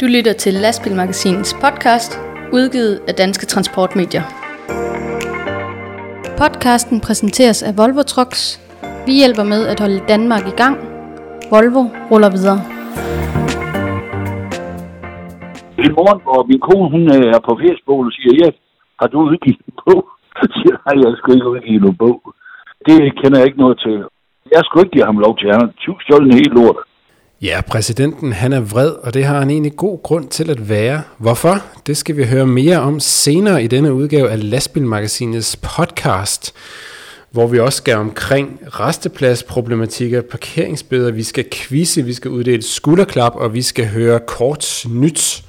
Du lytter til Lastbilmagasinets podcast, udgivet af Danske Transportmedier. Podcasten præsenteres af Volvo Trucks. Vi hjælper med at holde Danmark i gang. Volvo ruller videre. En morgen, hvor min kone hun øh, er på Facebook og siger, ja, har du udgivet en bog? Så siger jeg, jeg skal ikke udgive nogen bog. Det kender jeg ikke noget til. Jeg skulle ikke give ham lov til. Han har stjålet en helt lort. Ja, præsidenten han er vred, og det har han egentlig god grund til at være. Hvorfor? Det skal vi høre mere om senere i denne udgave af Lastbilmagasinets podcast, hvor vi også skal omkring restepladsproblematikker, parkeringsbøder, vi skal quizze, vi skal uddele skulderklap, og vi skal høre kort nyt.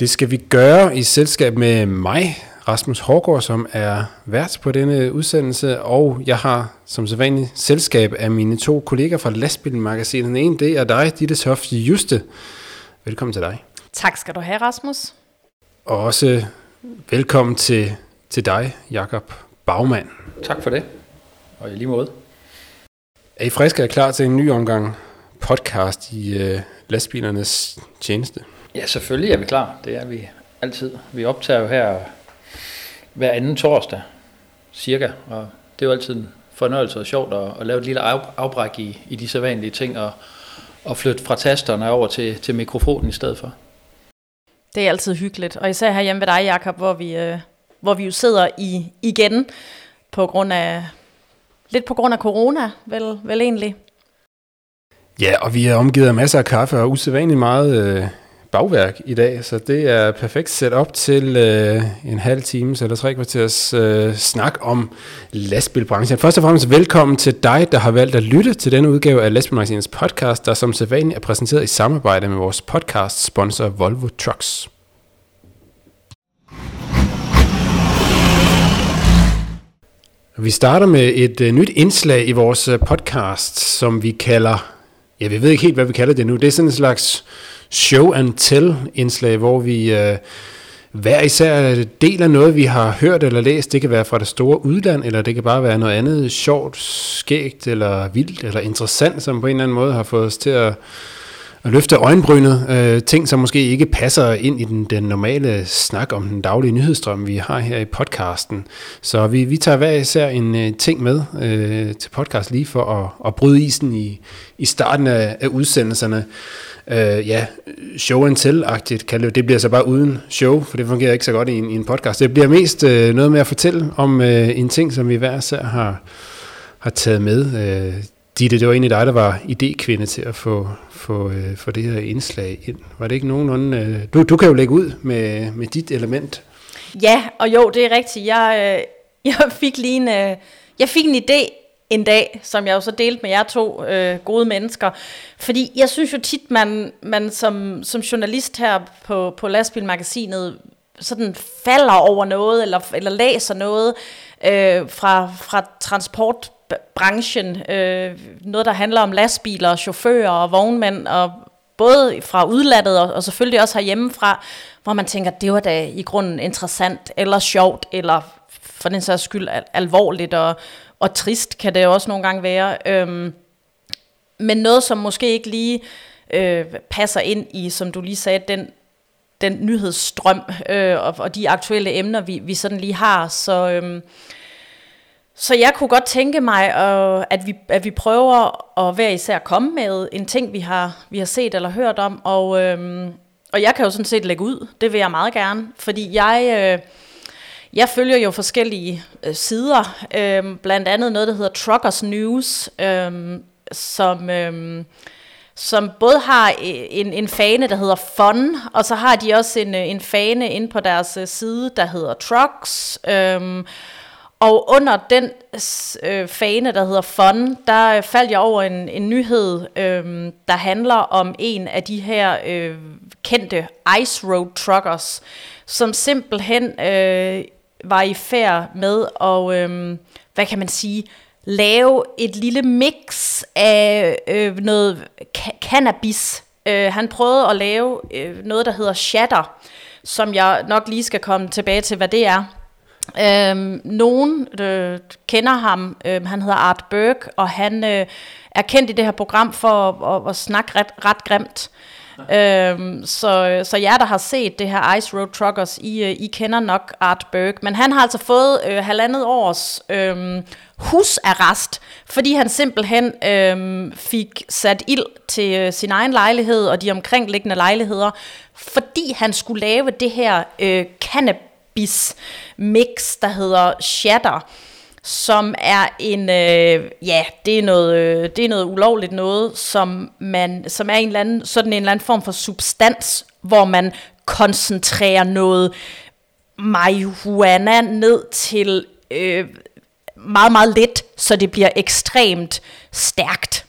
Det skal vi gøre i selskab med mig, Rasmus Hårgaard, som er vært på denne udsendelse, og jeg har som sædvanligt selskab af mine to kolleger fra Lastbilmagasinet. Den ene, det er dig, Ditte Toft Juste. Velkommen til dig. Tak skal du have, Rasmus. Og også velkommen til, til dig, Jakob Bagmand. Tak for det, og i lige måde. Er I friske og klar til en ny omgang podcast i uh, lastbilernes tjeneste? Ja, selvfølgelig er vi klar. Det er vi altid. Vi optager jo her hver anden torsdag, cirka. Og det er jo altid en fornøjelse og sjovt at, at lave et lille af, afbræk i, i de sædvanlige ting, og, og flytte fra tasterne over til, til mikrofonen i stedet for. Det er altid hyggeligt, og især her hjemme ved dig, Jakob, hvor vi, øh, hvor vi jo sidder i igen på grund af lidt på grund af corona, vel, vel egentlig. Ja, og vi er omgivet af masser af kaffe og usædvanligt meget øh, bagværk i dag, så det er perfekt set op til øh, en halv time eller tre kvarters øh, snak om lastbilbranchen. Først og fremmest velkommen til dig, der har valgt at lytte til denne udgave af Lastbilmagasinets podcast, der som sædvanligt er præsenteret i samarbejde med vores podcast sponsor Volvo Trucks. Vi starter med et øh, nyt indslag i vores øh, podcast, som vi kalder, ja, vi ved ikke helt, hvad vi kalder det nu. Det er sådan en slags show and tell indslag, hvor vi øh, hver især deler noget, vi har hørt eller læst. Det kan være fra det store udland, eller det kan bare være noget andet sjovt, skægt, eller vildt, eller interessant, som på en eller anden måde har fået os til at at løfte øjenbrynet. Øh, ting, som måske ikke passer ind i den, den normale snak om den daglige nyhedsstrøm, vi har her i podcasten. Så vi, vi tager hver især en øh, ting med øh, til podcast lige for at, at bryde isen i, i starten af, af udsendelserne. Øh, ja, show and tell-agtigt kan det, det bliver så bare uden show, for det fungerer ikke så godt i en, i en podcast. Det bliver mest øh, noget med at fortælle om øh, en ting, som vi hver især har, har taget med. Øh, Ditte, det var egentlig dig, der var idékvinde til at få, få, øh, få det her indslag ind. Var det ikke nogenlunde... Øh, du, du kan jo lægge ud med, med dit element. Ja, og jo, det er rigtigt. Jeg, øh, jeg fik lige en, øh, jeg fik en idé en dag, som jeg jo så delte med jer to øh, gode mennesker. Fordi jeg synes jo tit, man, man som, som journalist her på, på Lastbilmagasinet sådan falder over noget, eller, eller læser noget øh, fra, fra transportbranchen. øh, noget der handler om lastbiler, chauffører og vognmænd, og både fra udlandet og, og selvfølgelig også herhjemmefra, hvor man tænker, det var da i grunden interessant, eller sjovt, eller for den sags skyld al- alvorligt og, og trist kan det også nogle gange være. Øhm, men noget, som måske ikke lige øh, passer ind i, som du lige sagde, den, den nyhedsstrøm øh, og, og de aktuelle emner, vi, vi sådan lige har. Så, øh, så jeg kunne godt tænke mig, øh, at, vi, at vi prøver at hver især komme med en ting, vi har, vi har set eller hørt om. Og, øh, og jeg kan jo sådan set lægge ud. Det vil jeg meget gerne. Fordi jeg... Øh, jeg følger jo forskellige øh, sider, øh, blandt andet noget, der hedder Truckers News, øh, som, øh, som både har øh, en, en fane, der hedder Fun, og så har de også en, øh, en fane inde på deres øh, side, der hedder Trucks. Øhm, og under den øh, fane, der hedder Fun, der faldt jeg over en, en nyhed, øh, der handler om en af de her øh, kendte ice road truckers, som simpelthen øh, var i færd med at, øh, hvad kan man sige, lave et lille mix af øh, noget ca- cannabis. Øh, han prøvede at lave øh, noget, der hedder shatter, som jeg nok lige skal komme tilbage til, hvad det er. Øhm, nogen øh, kender ham, øh, han hedder Art Burke, og han øh, er kendt i det her program for at, at, at snakke ret, ret grimt. Øhm, så, så jer, der har set det her Ice Road Truckers, I, øh, I kender nok Art Berg. Men han har altså fået øh, halvandet års øh, husarrest, fordi han simpelthen øh, fik sat ild til øh, sin egen lejlighed og de omkringliggende lejligheder, fordi han skulle lave det her øh, cannabis mix, der hedder Shatter som er en, øh, ja, det er noget, øh, det er noget ulovligt noget, som, man, som er en eller anden, sådan en eller anden form for substans, hvor man koncentrerer noget marihuana ned til øh, meget, meget let, så det bliver ekstremt stærkt.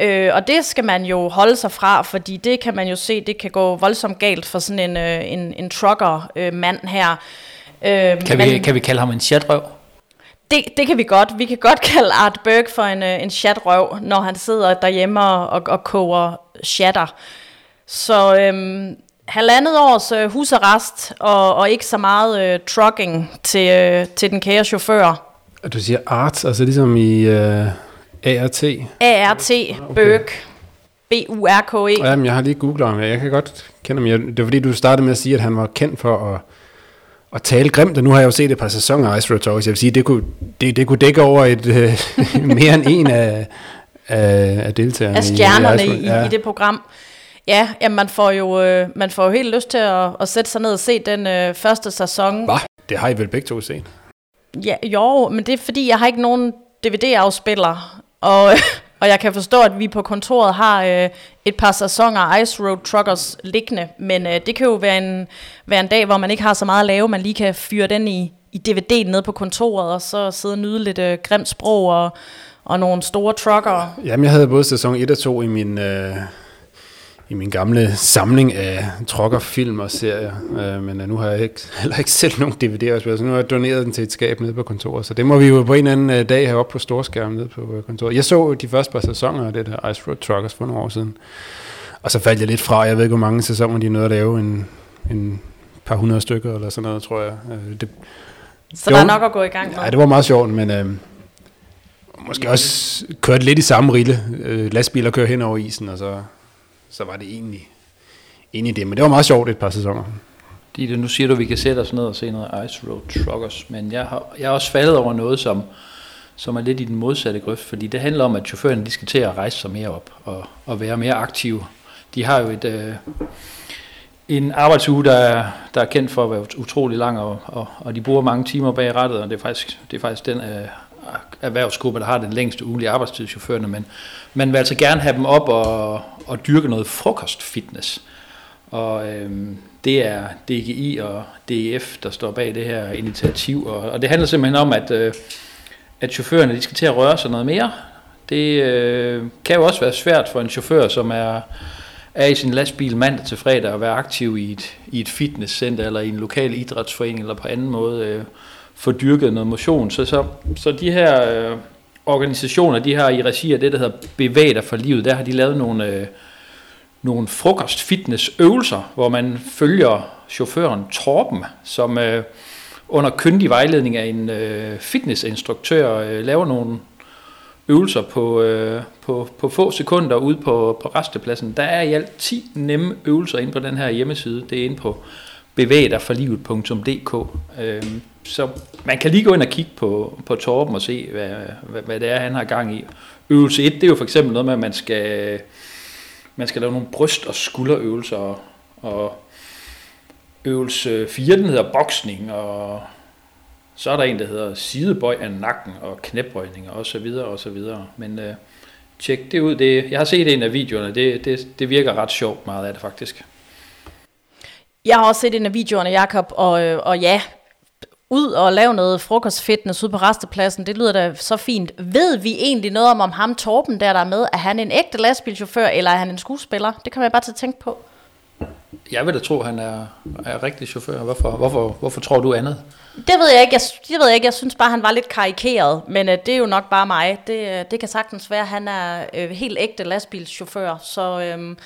Øh, og det skal man jo holde sig fra, fordi det kan man jo se, det kan gå voldsomt galt for sådan en, øh, en, en trucker-mand øh, her. Øh, kan, vi, kan vi kalde ham en chatrøv? Det, det kan vi godt. Vi kan godt kalde Art Berg for en, øh, en chatrøv, når han sidder derhjemme og, og koger chatter. Så øhm, halvandet års øh, husarrest og, og ikke så meget øh, trucking til, øh, til den kære chauffør. Og du siger art, altså ligesom i øh, ART? ART, okay. Berg. B-U-R-K-E. Jamen, jeg har lige googlet ham. Jeg kan godt kende ham. Det var fordi, du startede med at sige, at han var kendt for at at tale grimt, og nu har jeg jo set et par sæsoner af Ice Road Talks. Jeg vil sige, det kunne, det, det kunne dække over et, øh, mere end en af, af, af deltagerne. Af stjernerne i, i, ja. i det program. Ja, jamen man får jo øh, man får jo helt lyst til at, at sætte sig ned og se den øh, første sæson. Hvad? Det har I vel begge to set? Ja, jo, men det er fordi, jeg har ikke nogen DVD-afspiller. Og, Og jeg kan forstå, at vi på kontoret har øh, et par sæsoner Ice Road Truckers liggende, men øh, det kan jo være en, være en dag, hvor man ikke har så meget at lave, man lige kan fyre den i, i DVD'en ned på kontoret, og så sidde og nyde lidt øh, grimt sprog og, og nogle store trucker. Jamen, jeg havde både sæson 1 og 2 i min... Øh i min gamle samling af trokkerfilm og serier, øh, men øh, nu har jeg ikke, heller ikke selv nogen DVD'er, så nu har jeg doneret den til et skab nede på kontoret, så det må vi jo på en eller anden øh, dag have op på storskærmen nede på øh, kontoret. Jeg så de første par sæsoner af det der Ice Road Truckers for nogle år siden, og så faldt jeg lidt fra, jeg ved ikke, hvor mange sæsoner de nåede at lave, en, en par hundrede stykker eller sådan noget, tror jeg. Det, så det der er nok at gå i gang med? Ja, det var meget sjovt, men... Øh, måske også kørt lidt i samme rille. Øh, lastbiler kører hen over isen, og så så var det egentlig, egentlig det. Men det var meget sjovt et par sæsoner. Ditte, nu siger du, at vi kan sætte os ned og se noget Ice Road Truckers, men jeg har, jeg har også faldet over noget, som, som er lidt i den modsatte grøft, fordi det handler om, at chaufførerne de skal til at rejse sig mere op og, og være mere aktive. De har jo et, øh, en arbejdsuge, der er, der er kendt for at være utrolig lang, og, og, og de bruger mange timer bag rettet, og det er faktisk, det er faktisk den øh, erhvervsgruppe, der har den længste ugelige arbejdstid, chaufførerne, men man vil altså gerne have dem op og, og dyrke noget frokostfitness. Og øhm, det er DGI og DEF, der står bag det her initiativ, og, og det handler simpelthen om, at, øh, at chaufførerne de skal til at røre sig noget mere. Det øh, kan jo også være svært for en chauffør, som er, er i sin lastbil mandag til fredag, at være aktiv i et, i et fitnesscenter, eller i en lokal idrætsforening, eller på anden måde øh, få dyrket noget motion. Så, så, så de her øh, organisationer, de har i regi af det, der hedder Bevæg dig for livet, der har de lavet nogle, øh, nogle frokost-fitness-øvelser, hvor man følger chaufføren Torben, som øh, under kyndig vejledning af en øh, fitnessinstruktør øh, laver nogle øvelser på, øh, på, på få sekunder ude på, på restepladsen. Der er i alt 10 nemme øvelser inde på den her hjemmeside. Det er inde på bevægdigforlivet.dk. Øh, så man kan lige gå ind og kigge på, på Torben og se, hvad, hvad, hvad det er, han har gang i. Øvelse 1, det er jo for eksempel noget med, at man skal, man skal lave nogle bryst- og skulderøvelser, og, og øvelse 4, den hedder boksning, og så er der en, der hedder sidebøj af nakken og knæbøjninger og så videre og så videre. Men øh, tjek det ud. Det, jeg har set en af videoerne, det, det, det virker ret sjovt meget af det faktisk. Jeg har også set en af videoerne, Jakob, og, øh, og ja, ud og lave noget frokostfitness ud på restepladsen, det lyder da så fint. Ved vi egentlig noget om, om ham Torben der, der er med, er han en ægte lastbilchauffør, eller er han en skuespiller? Det kan man bare til at tænke på. Jeg vil da tro, at han er, er rigtig chauffør. Hvorfor, hvorfor, hvorfor tror du andet? Det ved jeg ikke. Jeg, det ved jeg ikke. Jeg synes bare, han var lidt karikeret. Men uh, det er jo nok bare mig. Det, uh, det kan sagtens være, at han er uh, helt ægte lastbilschauffør. Så uh,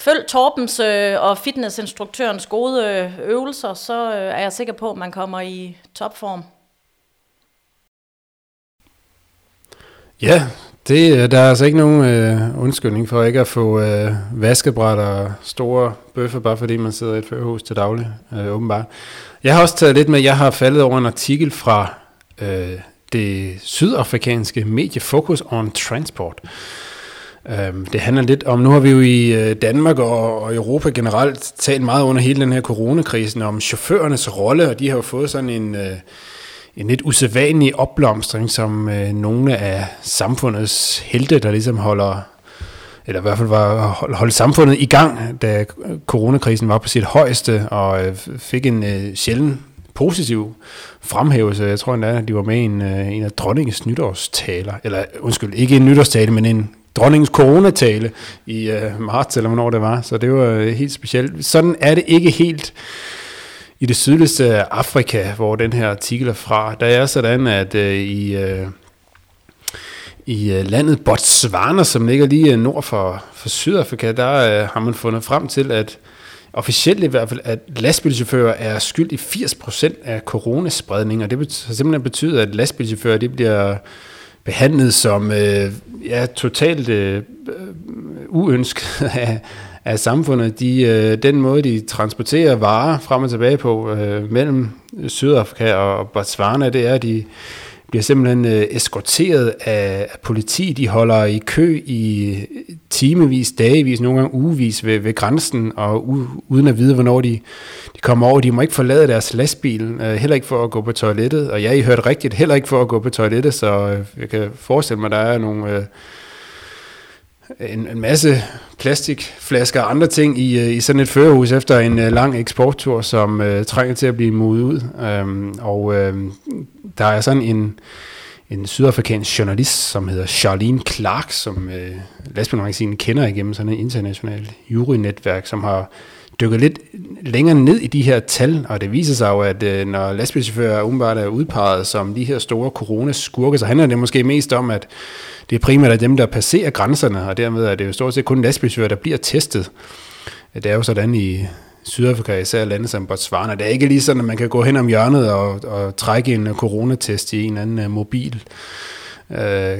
følg Torbens øh, og fitnessinstruktørens gode øh, øvelser, så øh, er jeg sikker på, at man kommer i topform. Ja, det, øh, der er altså ikke nogen øh, undskyldning for ikke at få øh, vaskebræt og store bøffer, bare fordi man sidder i et førhus til daglig, øh, åbenbart. Jeg har også taget lidt med, jeg har faldet over en artikel fra øh, det sydafrikanske medie Focus on Transport. Øh, det handler lidt om, nu har vi jo i øh, Danmark og, Europa generelt talt meget under hele den her coronakrisen om chaufførernes rolle, og de har jo fået sådan en... Øh, en lidt usædvanlig opblomstring, som øh, nogle af samfundets helte, der ligesom holder, eller i hvert fald var holdt samfundet i gang, da coronakrisen var på sit højeste, og fik en sjælden positiv fremhævelse. Jeg tror endda, at de var med i en, en af dronningens nytårstaler, eller undskyld, ikke en nytårstale, men en dronningens coronatale i øh, marts, eller hvornår det var. Så det var øh, helt specielt. Sådan er det ikke helt i det sydligste Afrika, hvor den her artikel er fra, der er sådan, at øh, i, øh, i øh, landet Botswana, som ligger lige øh, nord for, for Sydafrika, der øh, har man fundet frem til, at officielt i hvert fald, at lastbilchauffører er skyld i 80% af coronaspredning, og det betyder, simpelthen betyder, at lastbilchauffører de bliver behandlet som øh, ja, totalt øh, øh uønsket af, af samfundet. De, øh, den måde, de transporterer varer frem og tilbage på øh, mellem Sydafrika og Botswana, det er, at de bliver simpelthen øh, eskorteret af, af politi. De holder i kø i timevis, dagevis, nogle gange ugevis ved, ved grænsen, og u, uden at vide, hvornår de, de kommer over. De må ikke forlade deres lastbil, øh, heller ikke for at gå på toilettet. Og ja, I hørte rigtigt, heller ikke for at gå på toilettet, så øh, jeg kan forestille mig, at der er nogle... Øh, en, en masse plastikflasker og andre ting i, øh, i sådan et førerhus efter en uh, lang eksporttur, som uh, trænger til at blive modet ud. Um, og uh, der er sådan en, en sydafrikansk journalist, som hedder Charlene Clark, som uh, lastbilmagasinet kender igennem sådan et internationalt jurynetværk, som har dykket lidt længere ned i de her tal, og det viser sig jo, at uh, når lastbilchauffører umiddelbart er udpeget som de her store coronaskurke, så handler det måske mest om, at det er primært dem, der passerer grænserne, og dermed er det jo stort set kun lastbilchauffører, der bliver testet. Det er jo sådan i Sydafrika, især lande som Botswana. Det er ikke lige sådan, at man kan gå hen om hjørnet og, og trække en coronatest i en anden øh, mobil øh,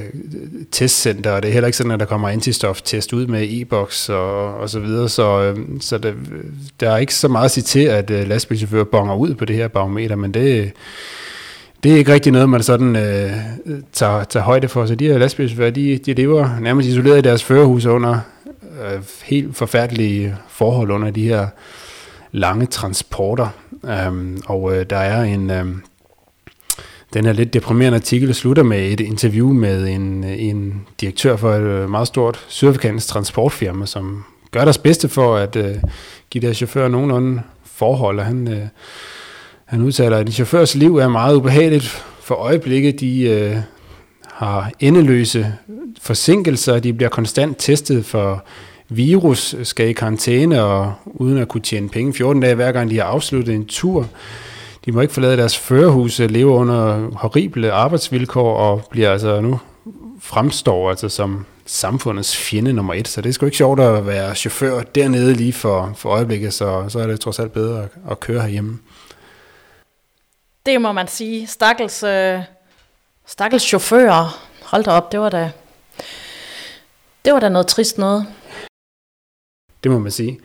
testcenter, og det er heller ikke sådan, at der kommer antistoftest ud med e-boks og, og så videre, så, øh, så det, der er ikke så meget at sige til, at øh, lastbilchauffører bonger ud på det her barometer, men det, det er ikke rigtig noget, man sådan øh, tager, tager højde for. Så de her lastbilchauffører, de, de lever nærmest isoleret i deres førerhus under øh, helt forfærdelige forhold under de her lange transporter. Um, og øh, der er en... Øh, den her lidt deprimerende artikel slutter med et interview med en, en direktør for et øh, meget stort sydafrikansk transportfirma, som gør deres bedste for at øh, give deres chauffører nogenlunde forhold. Og han, øh, han udtaler, at en chaufførs liv er meget ubehageligt for øjeblikket. De øh, har endeløse forsinkelser, de bliver konstant testet for virus, skal i karantæne og uden at kunne tjene penge 14 dage hver gang de har afsluttet en tur. De må ikke forlade deres førerhus, leve under horrible arbejdsvilkår og bliver altså nu fremstår altså som samfundets fjende nummer et. Så det er sgu ikke sjovt at være chauffør dernede lige for, for øjeblikket, så, så er det trods alt bedre at, at køre herhjemme. Det må man sige. Stakkels, øh, stakkels chauffører. Hold da op, det var da, det var da noget trist noget. Det må man sige.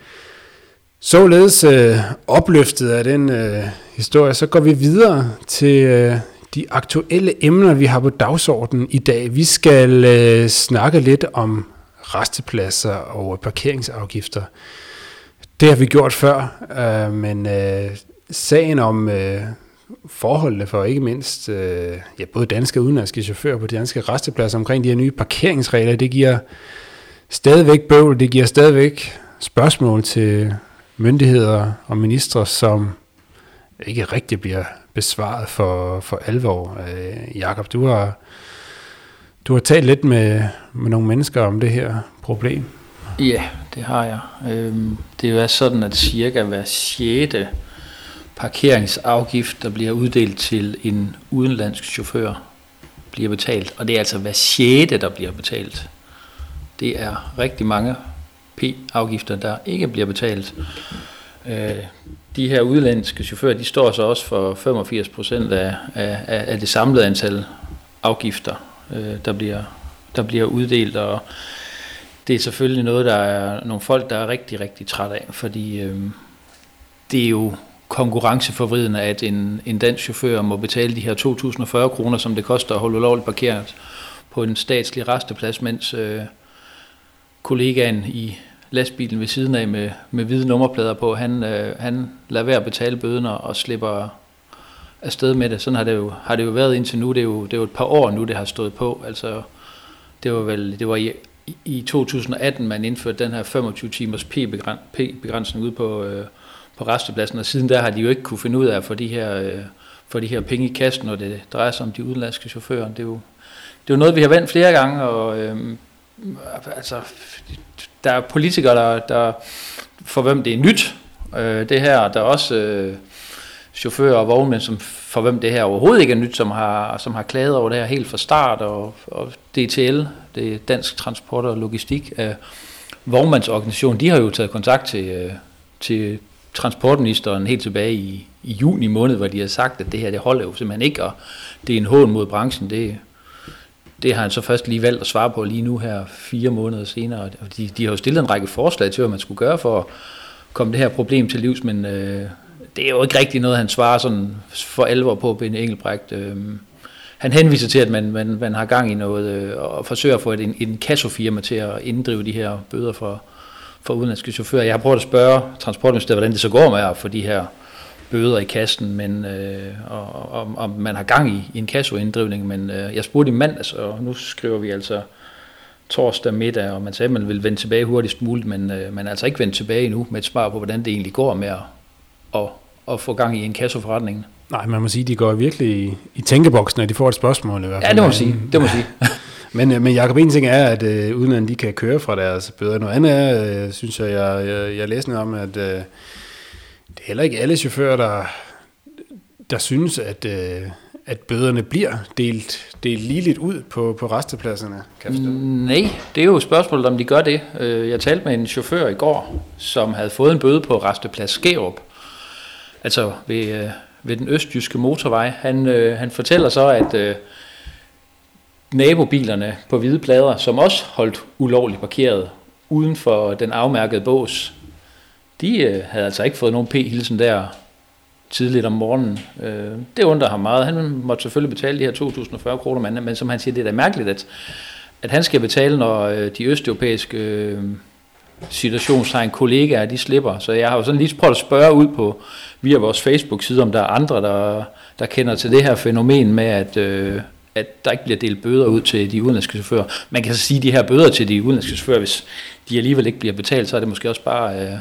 Således øh, opløftet af den øh, historie, så går vi videre til øh, de aktuelle emner, vi har på dagsordenen i dag. Vi skal øh, snakke lidt om restepladser og parkeringsafgifter. Det har vi gjort før, øh, men øh, sagen om øh, forholdene for ikke mindst øh, ja, både danske og udenlandske chauffører på de danske restepladser omkring de her nye parkeringsregler, det giver stadigvæk bøvl, det giver stadigvæk spørgsmål til myndigheder og ministre, som ikke rigtig bliver besvaret for, for alvor. Øh, Jakob, du har, du har talt lidt med, med nogle mennesker om det her problem. Ja, det har jeg. Øhm, det er jo sådan, at cirka hver sjette parkeringsafgift, der bliver uddelt til en udenlandsk chauffør, bliver betalt. Og det er altså hver sjette, der bliver betalt. Det er rigtig mange P-afgifter, der ikke bliver betalt. Øh, de her udlandske chauffører, de står så også for 85 procent af, af, af det samlede antal afgifter, øh, der, bliver, der bliver uddelt, og det er selvfølgelig noget, der er nogle folk, der er rigtig, rigtig træt af, fordi øh, det er jo konkurrenceforvridende, at en, en dansk chauffør må betale de her 2.040 kroner, som det koster at holde ulovligt parkeret på en statslig resteplads, mens øh, kollegaen i lastbilen ved siden af med, med hvide nummerplader på, han, øh, han lader være at betale bøden og slipper afsted med det. Sådan har det jo, har det jo været indtil nu. Det er, jo, det er jo et par år nu, det har stået på. Altså, det var vel det var i, i 2018, man indførte den her 25 timers P-begrænsning ude på, øh, på restepladsen, og siden der har de jo ikke kunne finde ud af at få de her, øh, få de her penge i kassen, når det drejer sig om de udenlandske chauffører. Det er jo, det er jo noget, vi har vendt flere gange, og øh, altså, der er politikere, der, der for hvem det er nyt, øh, det her. Der er også øh, chauffører og vognmænd, som, for hvem det her overhovedet ikke er nyt, som har, som har klaget over det her helt fra start, og, og DTL, det er Dansk Transport og Logistik, øh, vognmandsorganisation, de har jo taget kontakt til, øh, til transportministeren helt tilbage i, i juni måned, hvor de har sagt, at det her det holder jo simpelthen ikke, og det er en hån mod branchen. Det, det har han så først lige valgt at svare på lige nu her fire måneder senere. Og de, de har jo stillet en række forslag til, hvad man skulle gøre for at komme det her problem til livs, men øh, det er jo ikke rigtig noget, han svarer sådan for alvor på, Ben Engelbrecht. Øh, han henviser til, at man, man, man har gang i noget øh, og forsøger at få et, en, en kassofirma til at inddrive de her bøder for, for udenlandske chauffører. Jeg har prøvet at spørge Transportministeriet, hvordan det så går med at få de her bøder i kassen, men, øh, og, og, og man har gang i, i en kassoinddrivning, men øh, jeg spurgte i mandags, og nu skriver vi altså torsdag middag, og man sagde, at man vil vende tilbage hurtigst muligt, men øh, man er altså ikke vendt tilbage endnu med et svar på, hvordan det egentlig går med at, at, at få gang i en kassoforretning. Nej, man må sige, at de går virkelig i, i tænkeboksen, når de får et spørgsmål i hvert fald. Ja, det må man sige. Det må sige. men, øh, men Jacob, en ting er, at øh, uden at de kan køre fra deres bøder. Noget andet er, øh, synes jeg, jeg, jeg, jeg læste noget om, at øh, det er heller ikke alle chauffører, der, der synes, at, øh, at bøderne bliver delt, delt ligeligt ud på, på restepladserne. Kan Nej, det er jo spørgsmålet, om de gør det. Øh, jeg talte med en chauffør i går, som havde fået en bøde på resteplads Skærup, altså ved, øh, ved den østjyske motorvej. Han, øh, han fortæller så, at øh, nabobilerne på hvide plader, som også holdt ulovligt parkeret uden for den afmærkede bås, de øh, havde altså ikke fået nogen P-hilsen der tidligt om morgenen. Øh, det undrer ham meget. Han måtte selvfølgelig betale de her 2.040 kroner, men, men som han siger, det er da mærkeligt, at, at han skal betale, når øh, de østeuropæiske øh, situationstegn kollegaer, de slipper. Så jeg har jo sådan lige prøvet at spørge ud på via vores Facebook-side, om der er andre, der, der kender til det her fænomen med, at, øh, at der ikke bliver delt bøder ud til de udenlandske chauffører. Man kan så sige, at de her bøder til de udenlandske chauffører, hvis de alligevel ikke bliver betalt, så er det måske også bare... Øh,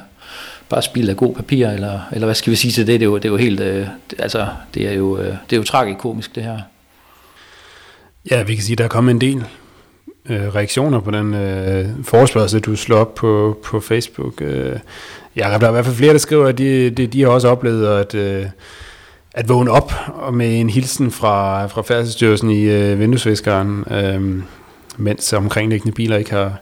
bare spild af god papir, eller, eller hvad skal vi sige til det? Det er jo, det er jo helt, øh, altså, det er jo, øh, det er jo tragikomisk, det her. Ja, vi kan sige, der er kommet en del øh, reaktioner på den øh, forespørgsel, du slår op på, på Facebook. Øh, ja, der er i hvert fald flere, der skriver, at de, de, de har også oplevet at, øh, at vågne op og med en hilsen fra, fra Færdselsstyrelsen i øh, vinduesviskeren, øh, mens omkringliggende biler ikke har,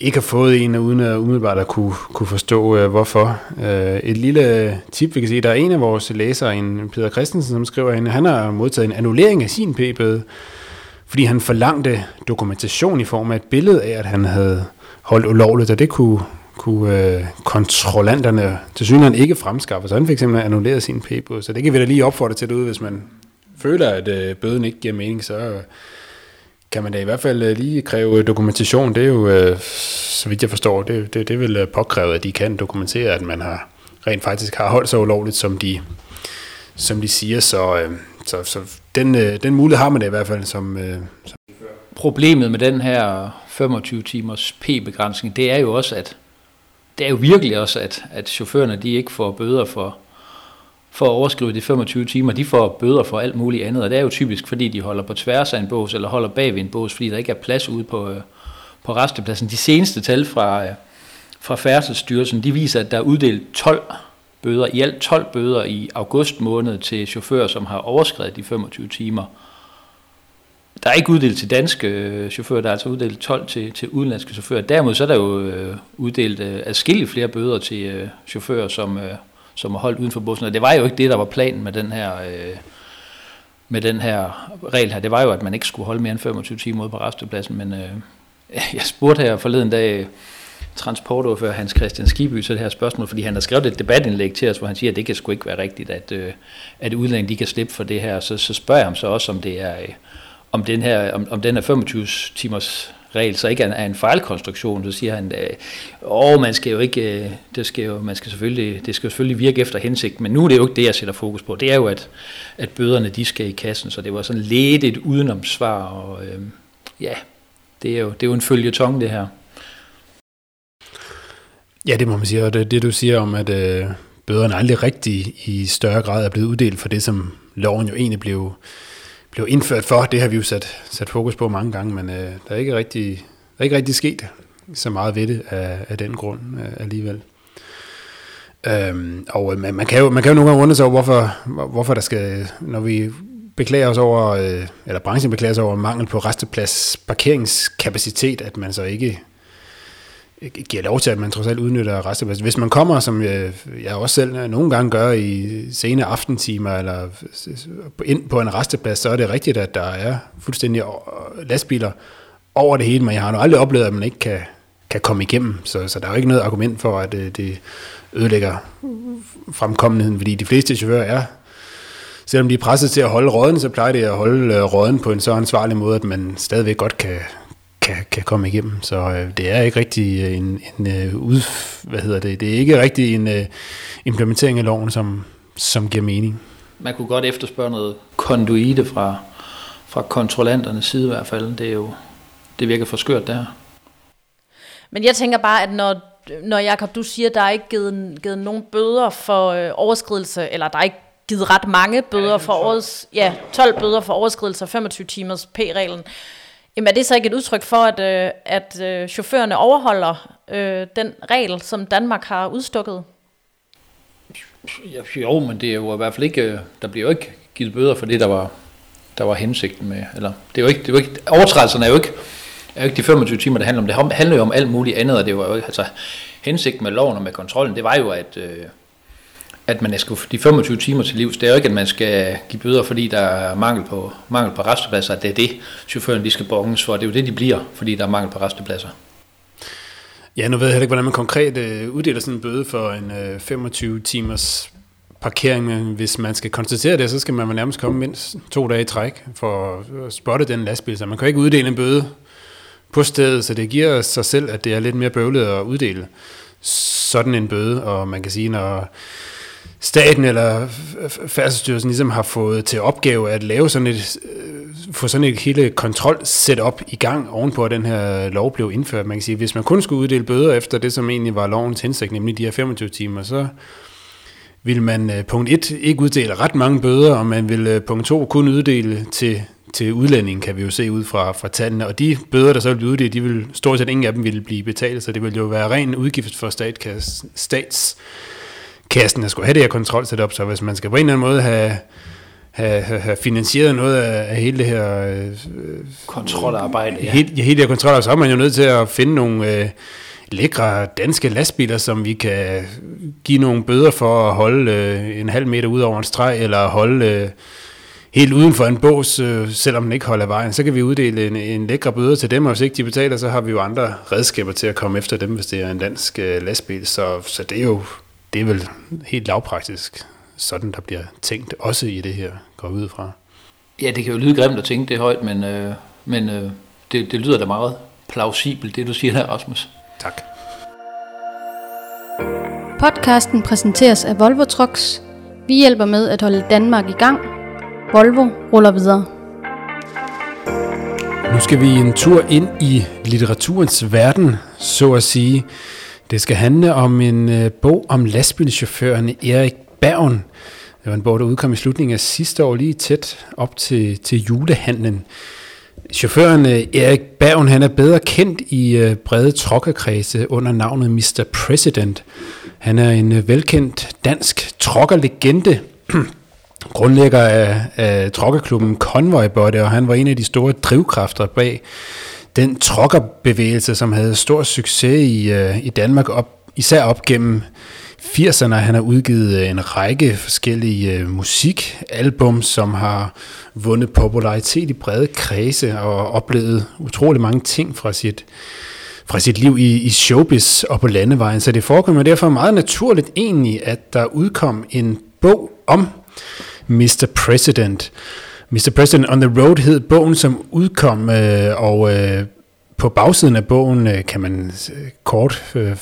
ikke har fået en, uden at umiddelbart at kunne, kunne forstå, øh, hvorfor. Øh, et lille tip, vi kan se, der er en af vores læsere, en Peter Christensen, som skriver, at han har modtaget en annullering af sin p-bøde, fordi han forlangte dokumentation i form af et billede af, at han havde holdt ulovligt, og det kunne, kunne øh, kontrollanterne til synligheden ikke fremskaffe, så han fik simpelthen annulleret sin p-bøde. Så det kan vi da lige opfordre til derude, hvis man føler, at øh, bøden ikke giver mening, så kan man da i hvert fald øh, lige kræve øh, dokumentation. Det er jo, øh, så vidt jeg forstår, det, det, det er vel påkrævet, at de kan dokumentere, at man har rent faktisk har holdt sig ulovligt, som de, som de siger. Så, så, så den, den mulighed har man da i hvert fald som, som Problemet med den her 25 timers P-begrænsning, det er jo også, at det er jo virkelig også, at, at chaufførerne de ikke får bøder for, for at overskride de 25 timer, de får bøder for alt muligt andet, og det er jo typisk, fordi de holder på tværs af en bås, eller holder bag ved en bås, fordi der ikke er plads ude på, øh, på restepladsen. De seneste tal fra, øh, fra Færdselsstyrelsen, de viser, at der er uddelt 12 bøder, i alt 12 bøder i august måned til chauffører, som har overskrevet de 25 timer. der er ikke uddelt til danske øh, chauffører, der er altså uddelt 12 til, til udenlandske chauffører. Derimod så er der jo uddelt øh, adskillige flere bøder til øh, chauffører, som, øh, som er holdt uden for bussen. Og det var jo ikke det, der var planen med den her... Øh, med den her regel her, det var jo, at man ikke skulle holde mere end 25 timer ude på restepladsen, men øh, jeg spurgte her forleden dag øh, transportordfører Hans Christian Skiby så det her spørgsmål, fordi han har skrevet et debatindlæg til os, hvor han siger, at det kan sgu ikke være rigtigt, at, øh, at udlændinge de kan slippe for det her. Så, så spørger jeg ham så også, om det er, øh, om den her, om, om den her 25 timers regel så ikke er en fejlkonstruktion, så siger han, at åh, man skal jo ikke, øh, det skal jo, man skal selvfølgelig, det skal jo selvfølgelig virke efter hensigt, men nu er det jo ikke det, jeg sætter fokus på. Det er jo, at, at bøderne de skal i kassen, så det var sådan lidt et udenomsvar, og øh, ja, det er jo, det er jo en følgetong, det her. Ja, det må man sige, og det, det du siger om, at øh, bøderne aldrig rigtig i større grad er blevet uddelt for det, som loven jo egentlig blev, blev indført for, det har vi jo sat, sat fokus på mange gange, men øh, der, er ikke rigtig, der er ikke rigtig sket så meget ved det af, af den grund øh, alligevel. Øhm, og øh, man, man, kan jo, man kan jo nogle gange undre sig over, hvorfor, hvorfor der skal, når vi beklager os over, øh, eller branchen beklager sig over mangel på resteplads parkeringskapacitet, at man så ikke giver lov til, at man trods alt udnytter restepladsen. Hvis man kommer, som jeg, jeg også selv øh, nogle gange gør i sene aftentimer, eller øh, ind på en resteplads, så er det rigtigt, at der er fuldstændig lastbiler over det hele, men jeg har nu aldrig oplevet, at man ikke kan, kan komme igennem, så, så der er jo ikke noget argument for, at det, det ødelægger fremkommeligheden, fordi de fleste chauffører er selvom de er presset til at holde råden, så plejer de at holde råden på en så ansvarlig måde, at man stadigvæk godt kan, kan, kan komme igennem. Så øh, det er ikke rigtig øh, en, en øh, ud, hvad hedder det, det er ikke rigtig en øh, implementering af loven, som, som giver mening. Man kunne godt efterspørge noget konduite fra, fra kontrollanternes side i hvert fald. Det er jo, det virker for skørt der. Men jeg tænker bare, at når, når Jacob, du siger, at der er ikke givet, givet nogen bøder for øh, overskridelse, eller der er ikke givet ret mange bøder for årets, ja, 12 bøder for overskridelse af 25 timers P-reglen. Jamen er det så ikke et udtryk for, at, øh, at øh, chaufførerne overholder øh, den regel, som Danmark har udstukket? Jo, men det er jo i hvert fald ikke, øh, der bliver jo ikke givet bøder for det, der var, der var hensigten med, eller det er jo ikke, det er jo ikke overtrædelserne er jo ikke, er jo ikke de 25 timer, det handler om. Det handler jo om alt muligt andet, og det var jo ikke, altså hensigten med loven og med kontrollen, det var jo, at, øh, at man skal de 25 timer til livs, det er jo ikke, at man skal give bøder, fordi der er mangel på, mangel på restepladser, det er det, chaufføren de skal bonges for. Det er jo det, de bliver, fordi der er mangel på restepladser. Ja, nu ved jeg heller ikke, hvordan man konkret øh, uddeler sådan en bøde for en øh, 25 timers parkering, men hvis man skal konstatere det, så skal man nærmest komme mindst to dage i træk for at spotte den lastbil, så man kan ikke uddele en bøde på stedet, så det giver sig selv, at det er lidt mere bøvlet at uddele sådan en bøde, og man kan sige, når staten eller Færdselsstyrelsen ligesom har fået til opgave at lave sådan et, øh, få sådan et hele kontrol setup i gang ovenpå, at den her lov blev indført. Man kan sige, hvis man kun skulle uddele bøder efter det, som egentlig var lovens hensigt, nemlig de her 25 timer, så vil man øh, punkt 1 ikke uddele ret mange bøder, og man vil øh, punkt 2 kun uddele til, til udlændingen, kan vi jo se ud fra, fra tallene. Og de bøder, der så vil uddele, uddelt, de vil stort set ingen af dem vil blive betalt, så det vil jo være ren udgift for statskassen, stats kassen at skulle have det her kontrol op, så hvis man skal på en eller anden måde have, have, have finansieret noget af, af hele det her øh, kontrolarbejde, ja. Hele, hele det her kontrolarbejde, så er man jo nødt til at finde nogle øh, lækre danske lastbiler, som vi kan give nogle bøder for at holde øh, en halv meter ud over en streg, eller holde øh, helt uden for en bås, øh, selvom den ikke holder vejen. Så kan vi uddele en, en lækre bøde til dem, og hvis ikke de betaler, så har vi jo andre redskaber til at komme efter dem, hvis det er en dansk øh, lastbil. Så, så det er jo det er vel helt lavpraktisk sådan, der bliver tænkt, også i det her, går ud fra. Ja, det kan jo lyde grimt at tænke det højt, men, øh, men øh, det, det lyder da meget plausibelt, det du siger der, Rasmus. Tak. Podcasten præsenteres af Volvo Trucks. Vi hjælper med at holde Danmark i gang. Volvo ruller videre. Nu skal vi en tur ind i litteraturens verden, så at sige. Det skal handle om en øh, bog om lastbilchaufføren Erik Bergen. Det var en bog, der udkom i slutningen af sidste år, lige tæt op til, til julehandlen. Chaufføren øh, Erik Bergen, han er bedre kendt i øh, brede trokkerkredse under navnet Mr. President. Han er en øh, velkendt dansk trokkerlegende, grundlægger af, af trokkerklubben Convoy Body, og han var en af de store drivkræfter bag den trokkerbevægelse, som havde stor succes i, øh, i Danmark, op, især op gennem 80'erne. Han har udgivet øh, en række forskellige øh, musikalbum, som har vundet popularitet i brede kredse og oplevet utrolig mange ting fra sit, fra sit liv i, i showbiz og på landevejen. Så det forekommer derfor meget naturligt egentlig, at der udkom en bog om Mr. President. Mr. President on the Road hed bogen, som udkom, øh, og øh, på bagsiden af bogen øh, kan man øh, kort øh,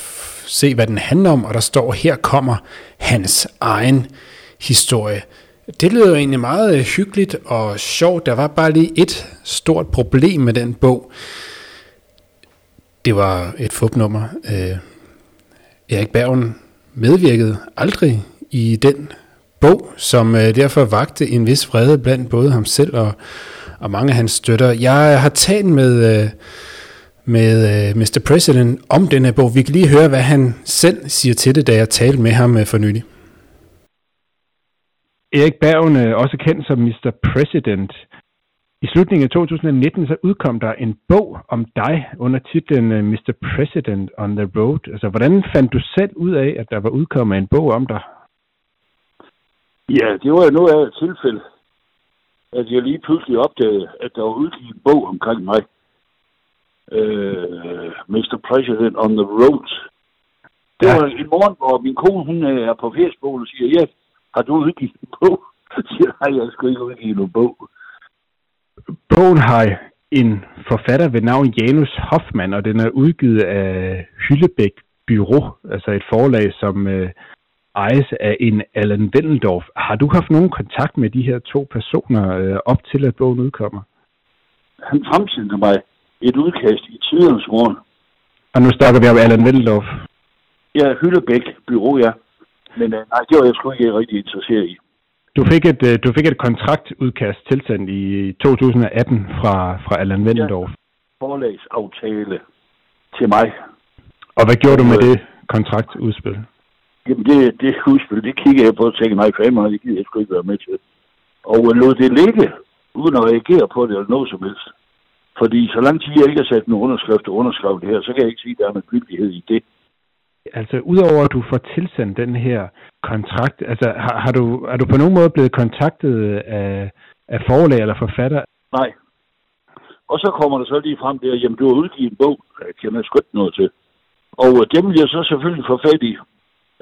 se, hvad den handler om, og der står, her kommer hans egen historie. Det lyder jo egentlig meget øh, hyggeligt og sjovt. Der var bare lige et stort problem med den bog. Det var et fupnummer. Øh, Erik Bergen medvirkede aldrig i den bog, som øh, derfor vagte en vis vrede blandt både ham selv og, og mange af hans støtter. Jeg har talt med, øh, med øh, Mr. President om den her bog. Vi kan lige høre, hvad han selv siger til det, da jeg talte med ham øh, for nylig. Erik Bergen, øh, også kendt som Mr. President. I slutningen af 2019 så udkom der en bog om dig under titlen øh, Mr. President on the Road. Altså, hvordan fandt du selv ud af, at der var udkommet en bog om dig? Ja, det var jo noget af et tilfælde, at jeg lige pludselig opdagede, at der var udgivet en bog omkring mig. Uh, Mr. President on the Road. Det ja. var en morgen, hvor min kone, hun er på Facebook og siger, ja, har du udgivet en bog? Så siger nej, jeg skal ikke udgive nogen bog. Bogen har en forfatter ved navn Janus Hoffmann, og den er udgivet af Hyllebæk Bureau, altså et forlag, som øh, ejes af en Allen Wendendorf. Har du haft nogen kontakt med de her to personer øh, op til, at bogen udkommer? Han fremsendte mig et udkast i tidernes morgen. Og nu snakker vi om Allen Wendendorf. Ja, Hyllebæk Bureau, ja. Men øh, nej, det var jeg sgu ikke rigtig interesseret i. Du fik et, øh, du fik et kontraktudkast tilsendt i 2018 fra, fra Allan Wendendorf. Ja, forlagsaftale til mig. Og hvad gjorde du med det kontraktudspil? Jamen, det, det udspil, det kiggede jeg på og tænkte, nej, fandme, det gider jeg sgu ikke være med til. Og lod det ligge, uden at reagere på det eller noget som helst. Fordi så lang tid jeg ikke har sat en underskrift og underskrevet det her, så kan jeg ikke sige, at der er en gyldighed i det. Altså, udover at du får tilsendt den her kontrakt, altså, har, har, du, er du på nogen måde blevet kontaktet af, af forlag eller forfatter? Nej. Og så kommer der så lige frem der, jamen, du har udgivet en bog, jeg kender sgu ikke noget til. Og dem vil jeg så selvfølgelig få fat i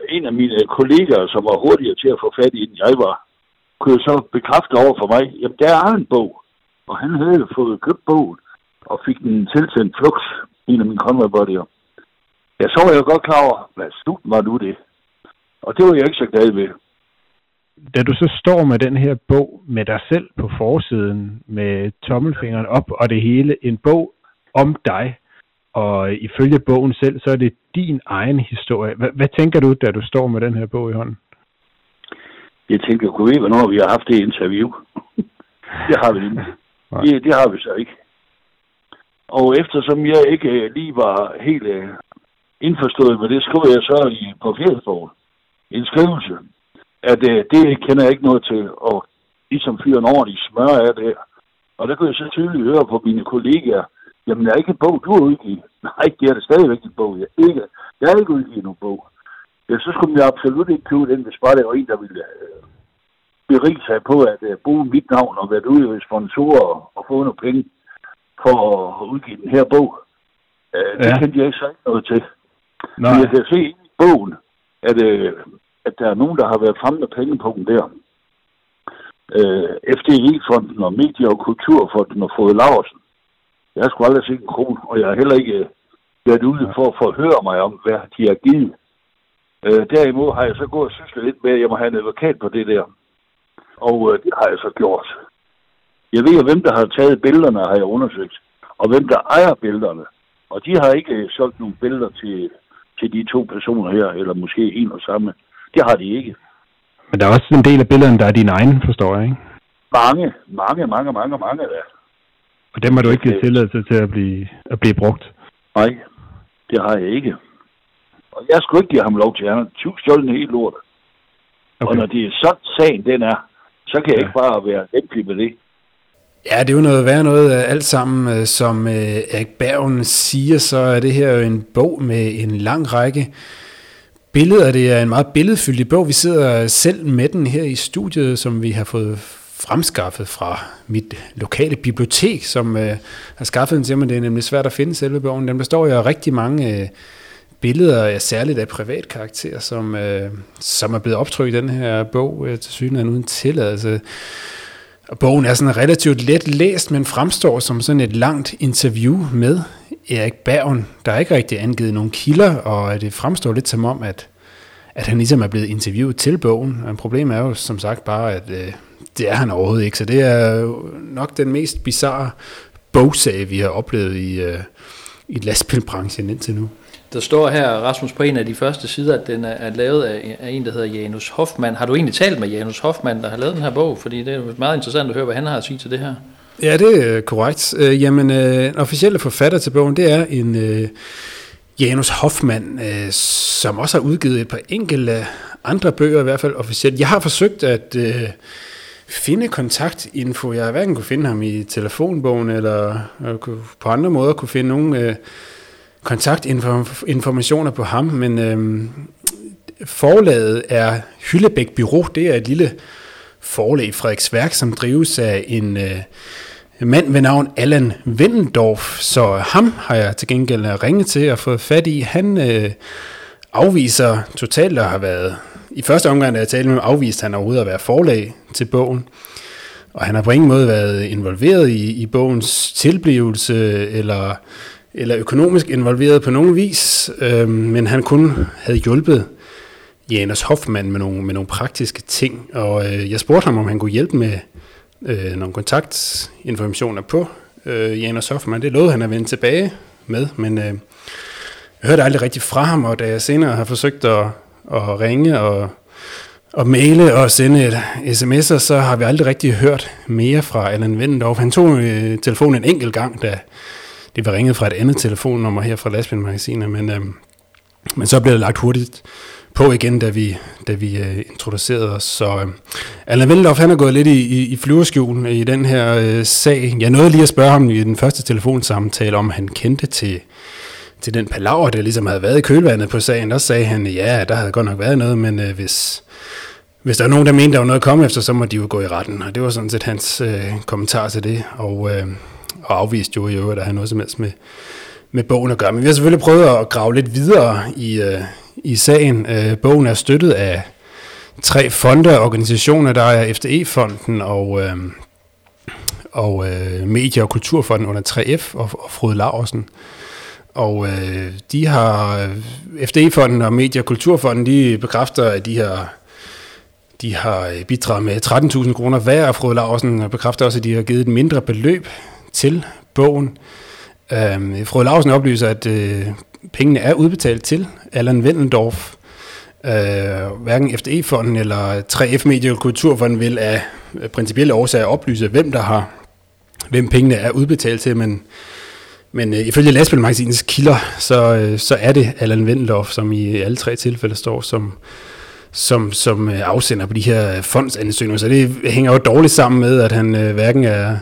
en af mine kollegaer, som var hurtigere til at få fat i, end jeg var, kunne så bekræfte over for mig, jamen der er en bog. Og han havde fået købt bogen og fik den tilsendt flux, en af mine convoy Ja, så var jeg godt klar over, hvad slut var nu det? Og det var jeg ikke så glad ved. Da du så står med den her bog med dig selv på forsiden, med tommelfingeren op og det hele, en bog om dig, og ifølge bogen selv, så er det din egen historie. Hvad, hvad tænker du, da du står med den her bog i hånden? Jeg tænker, kunne vi hvornår vi har haft det interview? det har vi ikke. Det, det har vi så ikke. Og eftersom jeg ikke øh, lige var helt uh, indforstået med det, skrev jeg så i, på Facebook en skrivelse, at uh, det kender jeg ikke noget til, og ligesom fyre en ordentlig smør af det Og der kunne jeg så tydeligt høre på mine kollegaer, Jamen, er ikke en bog, du har udgivet. Nej, det er det stadigvæk en bog. Jeg, ikke, jeg har ikke udgivet nogen bog. Ja, så skulle jeg absolut ikke købe den, hvis bare det var en, der ville øh, berige sig på at øh, bruge mit navn og være ude ved sponsorer og, og få nogle penge for at udgive den her bog. Øh, det ja. kendte jeg ikke så ikke noget til. Nej. Men jeg kan se i bogen, at, øh, at der er nogen, der har været fremme med penge på den der. Øh, FDI-fonden og Medie- og Kulturfonden og Fået Laversen jeg har sgu aldrig set en krone, og jeg har heller ikke øh, været ude for at forhøre mig om, hvad de har givet. Øh, derimod har jeg så gået og syslet lidt med, at jeg må have en advokat på det der. Og øh, det har jeg så gjort. Jeg ved, hvem der har taget billederne, har jeg undersøgt. Og hvem der ejer billederne. Og de har ikke øh, solgt nogle billeder til, til de to personer her, eller måske en og samme. Det har de ikke. Men der er også en del af billederne, der er dine egne, forstår jeg, ikke? Mange, mange, mange, mange, mange der. Og dem har du ikke givet tilladelse til at blive, at blive brugt? Nej, det har jeg ikke. Og jeg skulle ikke give ham lov til, han har stjålet helt lort. Okay. Og når det er sådan sagen den er, Så kan jeg ikke bare være lempelig med det. Ja, det er jo noget værd noget alt sammen. Som Erik Bergen siger, så er det her jo en bog med en lang række billeder. Det er en meget billedfyldig bog. Vi sidder selv med den her i studiet, som vi har fået fremskaffet fra mit lokale bibliotek, som øh, har skaffet den til mig. Det er nemlig svært at finde selve bogen. Den består jo af rigtig mange øh, billeder, særligt af privat karakter, som, øh, som er blevet optrykt i den her bog øh, til synligheden uden tilladelse. Og bogen er sådan relativt let læst, men fremstår som sådan et langt interview med Erik Bergen. Der er ikke rigtig angivet nogen kilder, og det fremstår lidt som om, at, at han ligesom er blevet interviewet til bogen. Men problemet er jo som sagt bare, at øh, det er han overhovedet ikke. Så det er nok den mest bizarre bogsag, vi har oplevet i, øh, i lastbilbranchen indtil nu. Der står her, Rasmus, på en af de første sider, at den er, er lavet af, af en, der hedder Janus Hoffmann. Har du egentlig talt med Janus Hoffmann, der har lavet den her bog? Fordi det er meget interessant at høre, hvad han har at sige til det her. Ja, det er korrekt. Øh, jamen, øh, officielle forfatter til bogen, det er en øh, Janus Hoffmann, øh, som også har udgivet et par enkelte andre bøger, i hvert fald officielt. Jeg har forsøgt at øh, finde kontaktinfo. Jeg har hverken kunne finde ham i telefonbogen, eller øh, på andre måder kunne finde nogen øh, kontaktinformationer på ham, men øh, forlaget er Hyllebæk Bureau. Det er et lille forlag i Frederiksværk, som drives af en øh, mand ved navn Allan Wendendorf. Så ham har jeg til gengæld ringet til og fået fat i. Han øh, afviser totalt at have været i første omgang, da jeg talte med ham, afviste han overhovedet at være forlag til bogen. Og han har på ingen måde været involveret i, i bogens tilblivelse, eller, eller økonomisk involveret på nogen vis, øh, men han kun havde hjulpet Janus Hoffmann med nogle, med nogle praktiske ting. Og øh, jeg spurgte ham, om han kunne hjælpe med øh, nogle kontaktinformationer på øh, Janus Hoffmann. Det lovede han at vende tilbage med, men øh, jeg hørte aldrig rigtig fra ham, og da jeg senere har forsøgt at og ringe og, og maile og sende et sms'er, så har vi aldrig rigtig hørt mere fra Allan Vendendorf. Han tog øh, telefonen en enkelt gang, da det var ringet fra et andet telefonnummer her fra Lastbilmagasinet, men, øh, men så blev det lagt hurtigt på igen, da vi, da vi øh, introducerede os. Så øh, Allan Wendendorf, han er gået lidt i, i, i flyverskjul i den her øh, sag. Jeg nåede lige at spørge ham i den første telefonsamtale, om han kendte til til den palaver, der ligesom havde været i kølvandet på sagen, der sagde han, ja, der havde godt nok været noget, men øh, hvis, hvis der er nogen, der mente, der var noget at komme efter, så må de jo gå i retten. Og det var sådan set hans øh, kommentar til det, og, øh, og afviste jo i øvrigt, at han noget som helst med, med bogen at gøre. Men vi har selvfølgelig prøvet at grave lidt videre i, øh, i sagen. Øh, bogen er støttet af tre fonde og organisationer, der er FDE-fonden og, øh, og øh, Medie- og Kulturfonden under 3F og, og Frode Laursen. Og øh, de har, øh, FDE-fonden og Medie- og Kulturfonden, de bekræfter, at de har, de har øh, bidraget med 13.000 kroner hver, og Frode Larsen bekræfter også, at de har givet et mindre beløb til bogen. Øh, Frode Larsen oplyser, at øh, pengene er udbetalt til Allan Wendendorf. Øh, hverken FDE-fonden eller 3F Medie- og Kulturfonden vil af øh, principielle årsager oplyse, hvem der har, hvem pengene er udbetalt til, men men øh, ifølge lastbilmagasinets kilder, så, øh, så er det Allan Wendendorf, som i alle tre tilfælde står som, som, som øh, afsender på de her fondsansøgninger. Så det hænger jo dårligt sammen med, at han øh, hverken er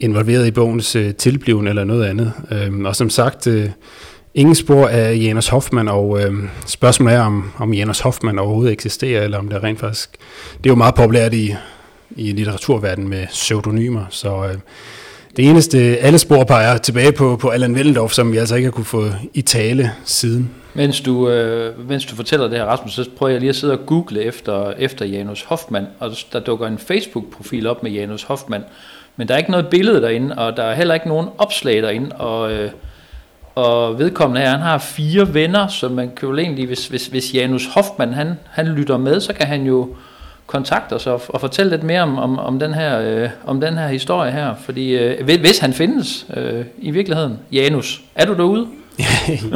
involveret i bogens øh, tilbliven eller noget andet. Øh, og som sagt, øh, ingen spor af Janus Hoffmann, og øh, spørgsmålet er, om, om Janus Hoffmann overhovedet eksisterer, eller om det rent faktisk... Det er jo meget populært i, i litteraturverdenen med pseudonymer, så... Øh, det eneste, alle spor peger tilbage på, på Allan Wellendorf, som vi altså ikke har kunne få i tale siden. Mens du, øh, mens du fortæller det her, Rasmus, så prøver jeg lige at sidde og google efter, efter Janus Hoffmann, og der dukker en Facebook-profil op med Janus Hoffmann, men der er ikke noget billede derinde, og der er heller ikke nogen opslag derinde, og, øh, og vedkommende her, han har fire venner, så man kan jo egentlig, hvis, hvis, hvis Janus Hoffmann, han, han lytter med, så kan han jo kontakte os og, og fortælle lidt mere om, om, om, den, her, øh, om den her historie her. Fordi øh, hvis han findes øh, i virkeligheden, Janus, er du derude?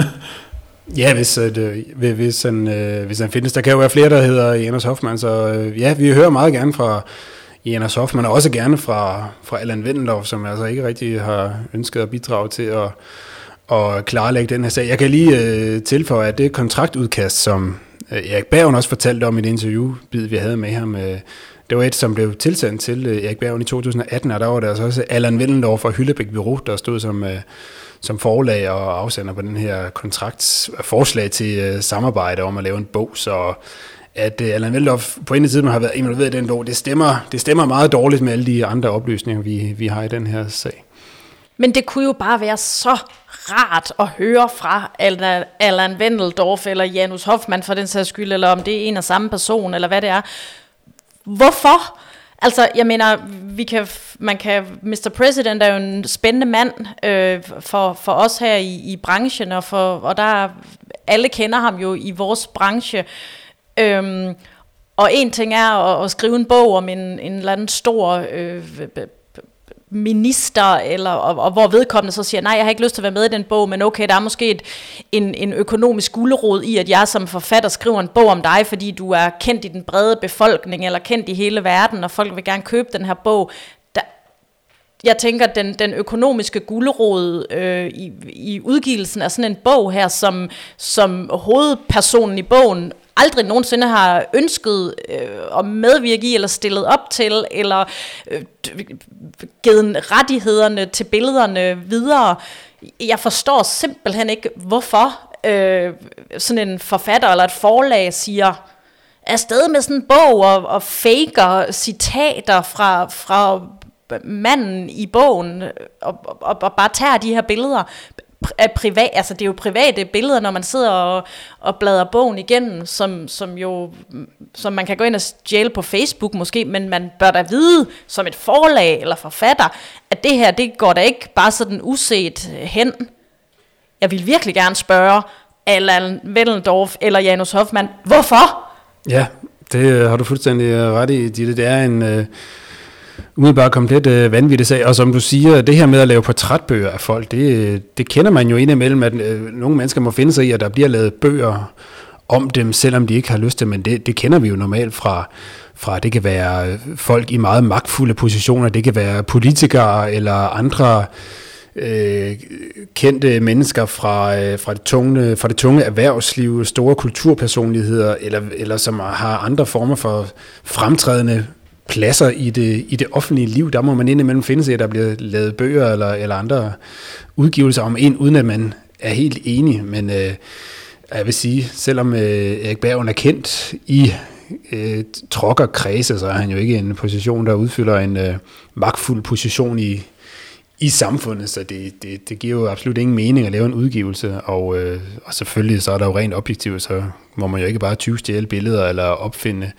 ja, hvis, øh, hvis, han, øh, hvis han findes. Der kan jo være flere, der hedder Janus Hoffmann, så øh, ja, vi hører meget gerne fra Janus Hoffmann, og også gerne fra, fra Allan Wendendorf, som altså ikke rigtig har ønsket at bidrage til at, at klarlægge den her sag. Jeg kan lige øh, tilføje, at det kontraktudkast, som Øh, Erik Bergen også fortalte om i et interview, vi havde med ham, øh, det var et, som blev tilsendt til øh, Erik Bergen i 2018, og der var der altså også Allan Vellendorf fra Hyllebæk Bureau, der stod som, som forlag og afsender på den her kontraktsforslag til samarbejde om at lave en bog, så at Allan Vellendorf på en tid har været involveret i den bog, det stemmer, det stemmer meget dårligt med alle de andre oplysninger, vi, vi har i den her sag. Men det kunne jo bare være så rart at høre fra Allan Wendeldorf eller Janus Hoffmann for den sags skyld, eller om det er en og samme person, eller hvad det er. Hvorfor? Altså, jeg mener, vi kan, man kan, Mr. President er jo en spændende mand øh, for, for os her i, i branchen, og, for, og der alle kender ham jo i vores branche. Øhm, og en ting er at, at skrive en bog om en, en eller anden stor øh, minister, eller, og, og hvor vedkommende så siger, nej, jeg har ikke lyst til at være med i den bog, men okay, der er måske et, en, en økonomisk gulderod i, at jeg som forfatter skriver en bog om dig, fordi du er kendt i den brede befolkning, eller kendt i hele verden, og folk vil gerne købe den her bog. Der, jeg tænker, den, den økonomiske gulderod øh, i, i udgivelsen af sådan en bog her, som, som hovedpersonen i bogen aldrig nogensinde har ønsket øh, at medvirke i, eller stillet op til, eller øh, øh, givet rettighederne til billederne videre. Jeg forstår simpelthen ikke, hvorfor øh, sådan en forfatter eller et forlag siger, afsted med sådan en bog og, og faker citater fra, fra manden i bogen øh, og, og, og bare tager de her billeder er privat, altså det er jo private billeder, når man sidder og, og bladrer bogen igennem, som, som jo, som man kan gå ind og stjæle på Facebook måske, men man bør da vide, som et forlag eller forfatter, at det her, det går da ikke bare sådan uset øh, hen. Jeg vil virkelig gerne spørge Allan Wellendorf eller Janus Hoffmann, hvorfor? Ja, det har du fuldstændig ret i, Ditte. Det er en... Øh umiddelbart komplet øh, vanvittig sag. Og som du siger, det her med at lave portrætbøger af folk, det, øh, det kender man jo indimellem, at øh, nogle mennesker må finde sig i, at der bliver lavet bøger om dem, selvom de ikke har lyst til, men det, det kender vi jo normalt fra, fra, det kan være øh, folk i meget magtfulde positioner, det kan være politikere eller andre øh, kendte mennesker fra, øh, fra, det tunge, fra det tunge erhvervsliv, store kulturpersonligheder, eller, eller som har andre former for fremtrædende pladser i det, i det offentlige liv, der må man indimellem finde sig, at der bliver lavet bøger eller, eller andre udgivelser om en, uden at man er helt enig. Men øh, jeg vil sige, selvom øh, Erik Bergen er kendt i øh, trokkerkredse, så er han jo ikke en position, der udfylder en øh, magtfuld position i, i samfundet, så det, det, det giver jo absolut ingen mening at lave en udgivelse, og, øh, og selvfølgelig så er der jo rent objektivt, så må man jo ikke bare 20 stjæle billeder eller opfinde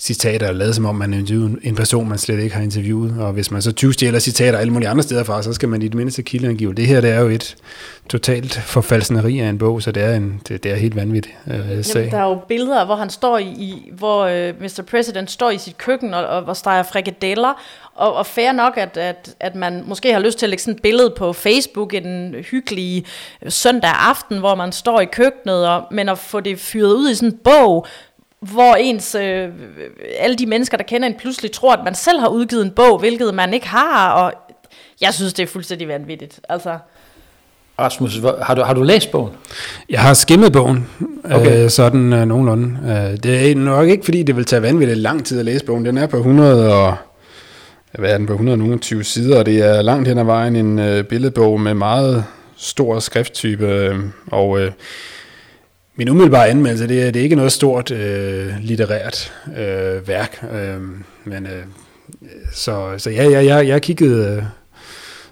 citater, lavet som om man interviewer en person, man slet ikke har interviewet. Og hvis man så 20 stjæler citater alle mulige andre steder fra, så skal man i det mindste kildeangive. Det her det er jo et totalt forfalsneri af en bog, så det er, en, det, det er helt vanvittigt øh, sag. Jamen, der er jo billeder, hvor han står i, i hvor øh, Mr. President står i sit køkken og, og, og steger frikadeller, og, og fair nok, at, at, at man måske har lyst til at lægge sådan et billede på Facebook en hyggelig søndag aften, hvor man står i køkkenet, og, men at få det fyret ud i sådan en bog, hvor ens, øh, alle de mennesker, der kender en, pludselig tror, at man selv har udgivet en bog, hvilket man ikke har, og jeg synes, det er fuldstændig vanvittigt. Altså. Rasmus, har du, har du læst bogen? Jeg har skimmet bogen, okay. øh, sådan øh, nogenlunde. Øh, det er nok ikke, fordi det vil tage vanvittigt lang tid at læse bogen. Den er på 100 og hvad er den på 120 sider, og det er langt hen ad vejen en øh, billedbog med meget stor skrifttype, øh, og øh, min umiddelbare anmeldelse, det er, det er ikke noget stort øh, litterært øh, værk, øh, men øh, så, så ja, ja, jeg, jeg kiggede øh,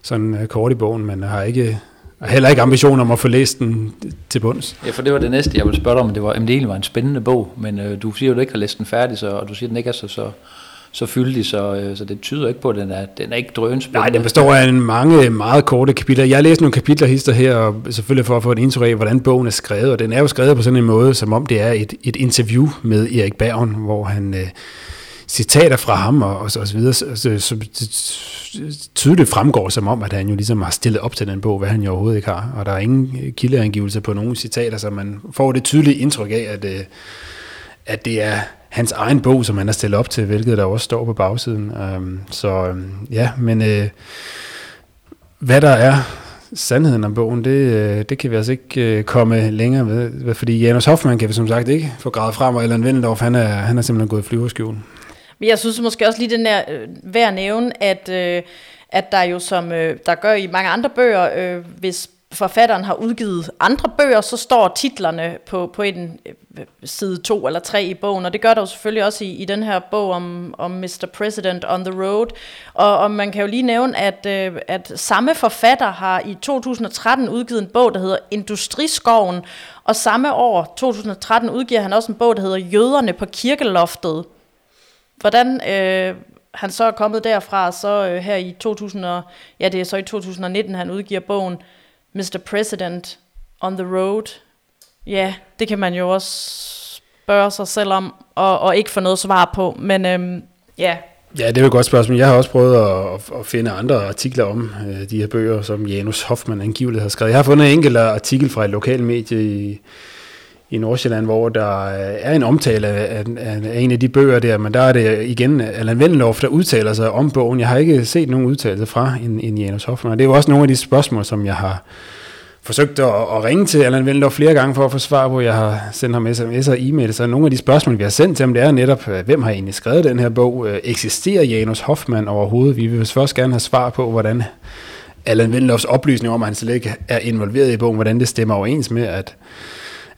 sådan øh, kort i bogen, men har ikke har heller ikke ambition om at få læst den til bunds. Ja, for det var det næste, jeg ville spørge dig om, det var, om det egentlig var en spændende bog, men øh, du siger jo, at du ikke har læst den færdig, så, og du siger, at den ikke er så, så, så fyldig, så, øh, så det tyder ikke på, at den er, den er ikke drønspændende. Nej, den består af en mange meget korte kapitler. Jeg har læst nogle kapitler hister her, og selvfølgelig for at få et indtryk af, hvordan bogen er skrevet, og den er jo skrevet på sådan en måde, som om det er et, et interview med Erik Bergen, hvor han øh, citater fra ham og, og, så, og så videre, så, så, så tydeligt fremgår som om, at han jo ligesom har stillet op til den bog, hvad han jo overhovedet ikke har, og der er ingen kildeangivelse på nogen citater, så man får det tydelige indtryk af, at, øh, at det er hans egen bog, som han har stillet op til, hvilket der også står på bagsiden. Øhm, så øhm, ja, men øh, hvad der er sandheden om bogen, det, øh, det kan vi altså ikke øh, komme længere med, fordi Janus Hoffmann kan vi som sagt ikke få gravet frem, og Allan Vindendorf, han er, han er simpelthen gået i flyverskjul. Men jeg synes måske også lige den der øh, værd at nævne, at, øh, at der jo som øh, der gør i mange andre bøger, øh, hvis forfatteren har udgivet andre bøger, så står titlerne på, på en øh, side to eller tre i bogen, og det gør der jo selvfølgelig også i, i den her bog om, om Mr. President on the Road. Og, og man kan jo lige nævne, at, øh, at samme forfatter har i 2013 udgivet en bog, der hedder Industriskoven, og samme år, 2013, udgiver han også en bog, der hedder Jøderne på kirkeloftet. Hvordan øh, han så er kommet derfra, så øh, her i 2000, ja det er så i 2019, han udgiver bogen Mr. President on the Road. Ja, det kan man jo også spørge sig selv om, og, og ikke få noget svar på. Men øhm, ja, Ja, det er jo et godt spørgsmål. Jeg har også prøvet at, at finde andre artikler om øh, de her bøger, som Janus Hoffmann angiveligt har skrevet. Jeg har fundet en enkelt artikel fra et lokalt medie i, i Nordsjælland, hvor der øh, er en omtale af, af, af en af de bøger der, men der er det igen Allan Vendelhoff, der udtaler sig om bogen. Jeg har ikke set nogen udtalelse fra en, en Janus Hoffmann. Det er jo også nogle af de spørgsmål, som jeg har forsøgt at, at ringe til Allan Vendelhoff flere gange for at få svar på. Jeg har sendt ham sms'er og e-mail, så nogle af de spørgsmål, vi har sendt til ham, det er netop, øh, hvem har egentlig skrevet den her bog? Øh, eksisterer Janus Hoffmann overhovedet? Vi vil først gerne have svar på, hvordan Allan Vendelofs oplysning om, at han slet ikke er involveret i bogen, hvordan det stemmer overens med, at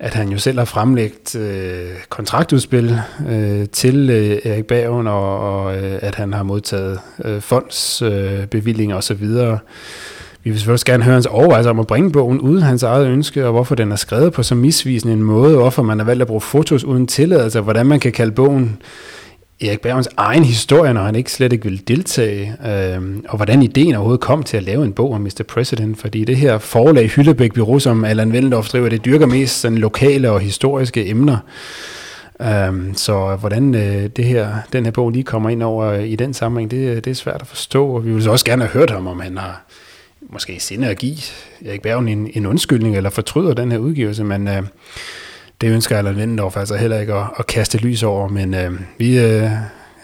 at han jo selv har fremlægt øh, kontraktudspil øh, til øh, Erik Bagen, og, og øh, at han har modtaget øh, fondsbevillinger øh, osv. Vi vil selvfølgelig gerne høre hans overvejelser om at bringe bogen uden hans eget ønske, og hvorfor den er skrevet på så misvisende en måde, hvorfor man har valgt at bruge fotos uden tilladelse, og hvordan man kan kalde bogen Erik Bergens egen historie, når han ikke slet ikke vil deltage, øh, og hvordan ideen overhovedet kom til at lave en bog om Mr. President, fordi det her forlag Hyllebæk Bureau, som Allan Wendendorf driver, det dyrker mest sådan lokale og historiske emner. Øh, så hvordan øh, det her, den her bog lige kommer ind over i den sammenhæng, det, det er svært at forstå, og vi vil så også gerne have hørt ham, om han har måske i sinde at give Erik Bergen en, en undskyldning, eller fortryder den her udgivelse, men Øh, det ønsker Allan Lindendorf altså heller ikke at, at kaste lys over, men øh, vi øh,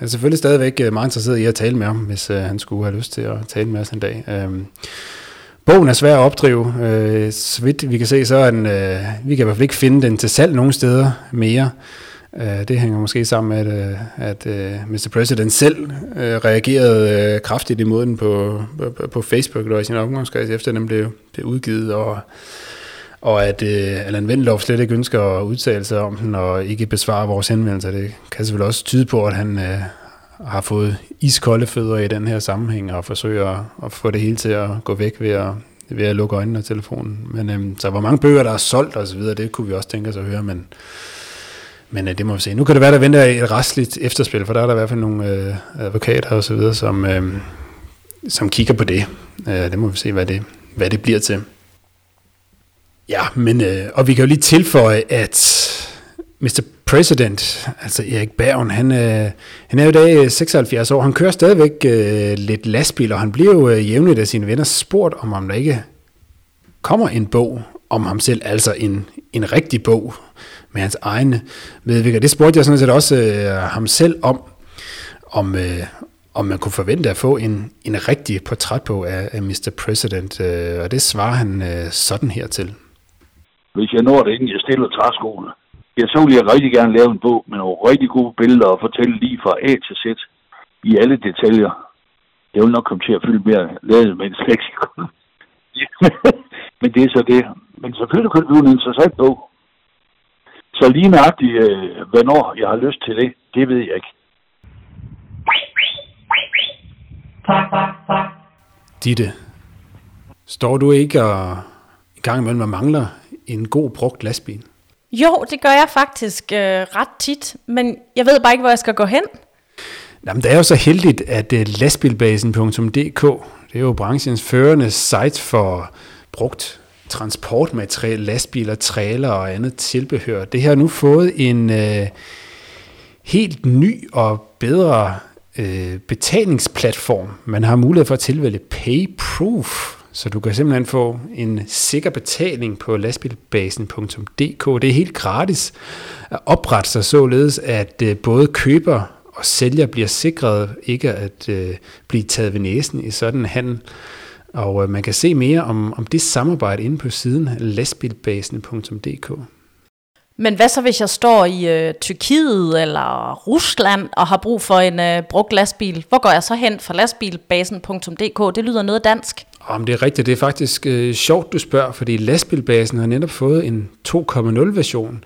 er selvfølgelig stadigvæk øh, meget interesseret i at tale med ham, hvis øh, han skulle have lyst til at tale med os en dag. Øh, Bogen er svær at opdrive. Øh, så vidt vi kan se, så er den, øh, vi kan i hvert fald ikke finde den til salg nogen steder mere. Øh, det hænger måske sammen med, at, øh, at øh, Mr. President selv øh, reagerede øh, kraftigt imod den på, på, på Facebook og i sin omgangskreds, efter den blev, blev udgivet, og, og at øh, Allan Vendelov slet ikke ønsker at udtale sig om den, og ikke besvare vores henvendelser. Det kan selvfølgelig også tyde på, at han øh, har fået iskolde fødder i den her sammenhæng, og forsøger at, at få det hele til at gå væk ved at, ved at lukke øjnene og telefonen. Men øh, så hvor mange bøger, der er solgt osv., det kunne vi også tænke os at høre, men men øh, det må vi se. Nu kan det være, der venter et restligt efterspil, for der er der i hvert fald nogle øh, advokater og så videre, som, øh, som kigger på det. Øh, det må vi se, hvad det, hvad det bliver til. Ja, men, øh, og vi kan jo lige tilføje, at Mr. President, altså Erik Bergen, han, øh, han er jo i dag øh, 76 år. Han kører stadigvæk øh, lidt lastbil, og han bliver jo øh, jævnligt af sine venner spurgt om, om der ikke kommer en bog om ham selv, altså en, en rigtig bog med hans egne medvirker. Det spurgte jeg sådan set også øh, ham selv om, om, øh, om man kunne forvente at få en, en rigtig portrætbog af, af Mr. President, øh, og det svarer han øh, sådan her til. Hvis jeg når det, inden jeg stiller træskoene, jeg så vil jeg rigtig gerne lave en bog med nogle rigtig gode billeder og fortælle lige fra A til Z i alle detaljer. Det vil nok komme til at fylde mere lavet med en leksikon. Men det er så det. Men selvfølgelig kunne det blive en interessant bog. Så lige nøjagtigt, øh, hvornår jeg har lyst til det, det ved jeg ikke. Ditte, står du ikke og i gang imellem at mangler en god brugt lastbil? Jo, det gør jeg faktisk øh, ret tit, men jeg ved bare ikke, hvor jeg skal gå hen. Jamen, det er jo så heldigt, at uh, lastbilbasen.dk, det er jo branchens førende site for brugt transportmateriel, lastbiler, trailer og andet tilbehør. Det har nu fået en øh, helt ny og bedre øh, betalingsplatform. Man har mulighed for at tilvælge PayProof, så du kan simpelthen få en sikker betaling på lastbilbasen.dk. Det er helt gratis at oprette sig således, at øh, både køber og sælger bliver sikret ikke at øh, blive taget ved næsen i sådan en handel. Og øh, man kan se mere om, om det samarbejde inde på siden lastbilbasen.dk. Men hvad så, hvis jeg står i øh, Tyrkiet eller Rusland og har brug for en øh, brugt lastbil? Hvor går jeg så hen fra lastbilbasen.dk? Det lyder noget dansk. Om det er rigtigt, det er faktisk øh, sjovt, du spørger, fordi lastbilbasen har netop fået en 2.0 version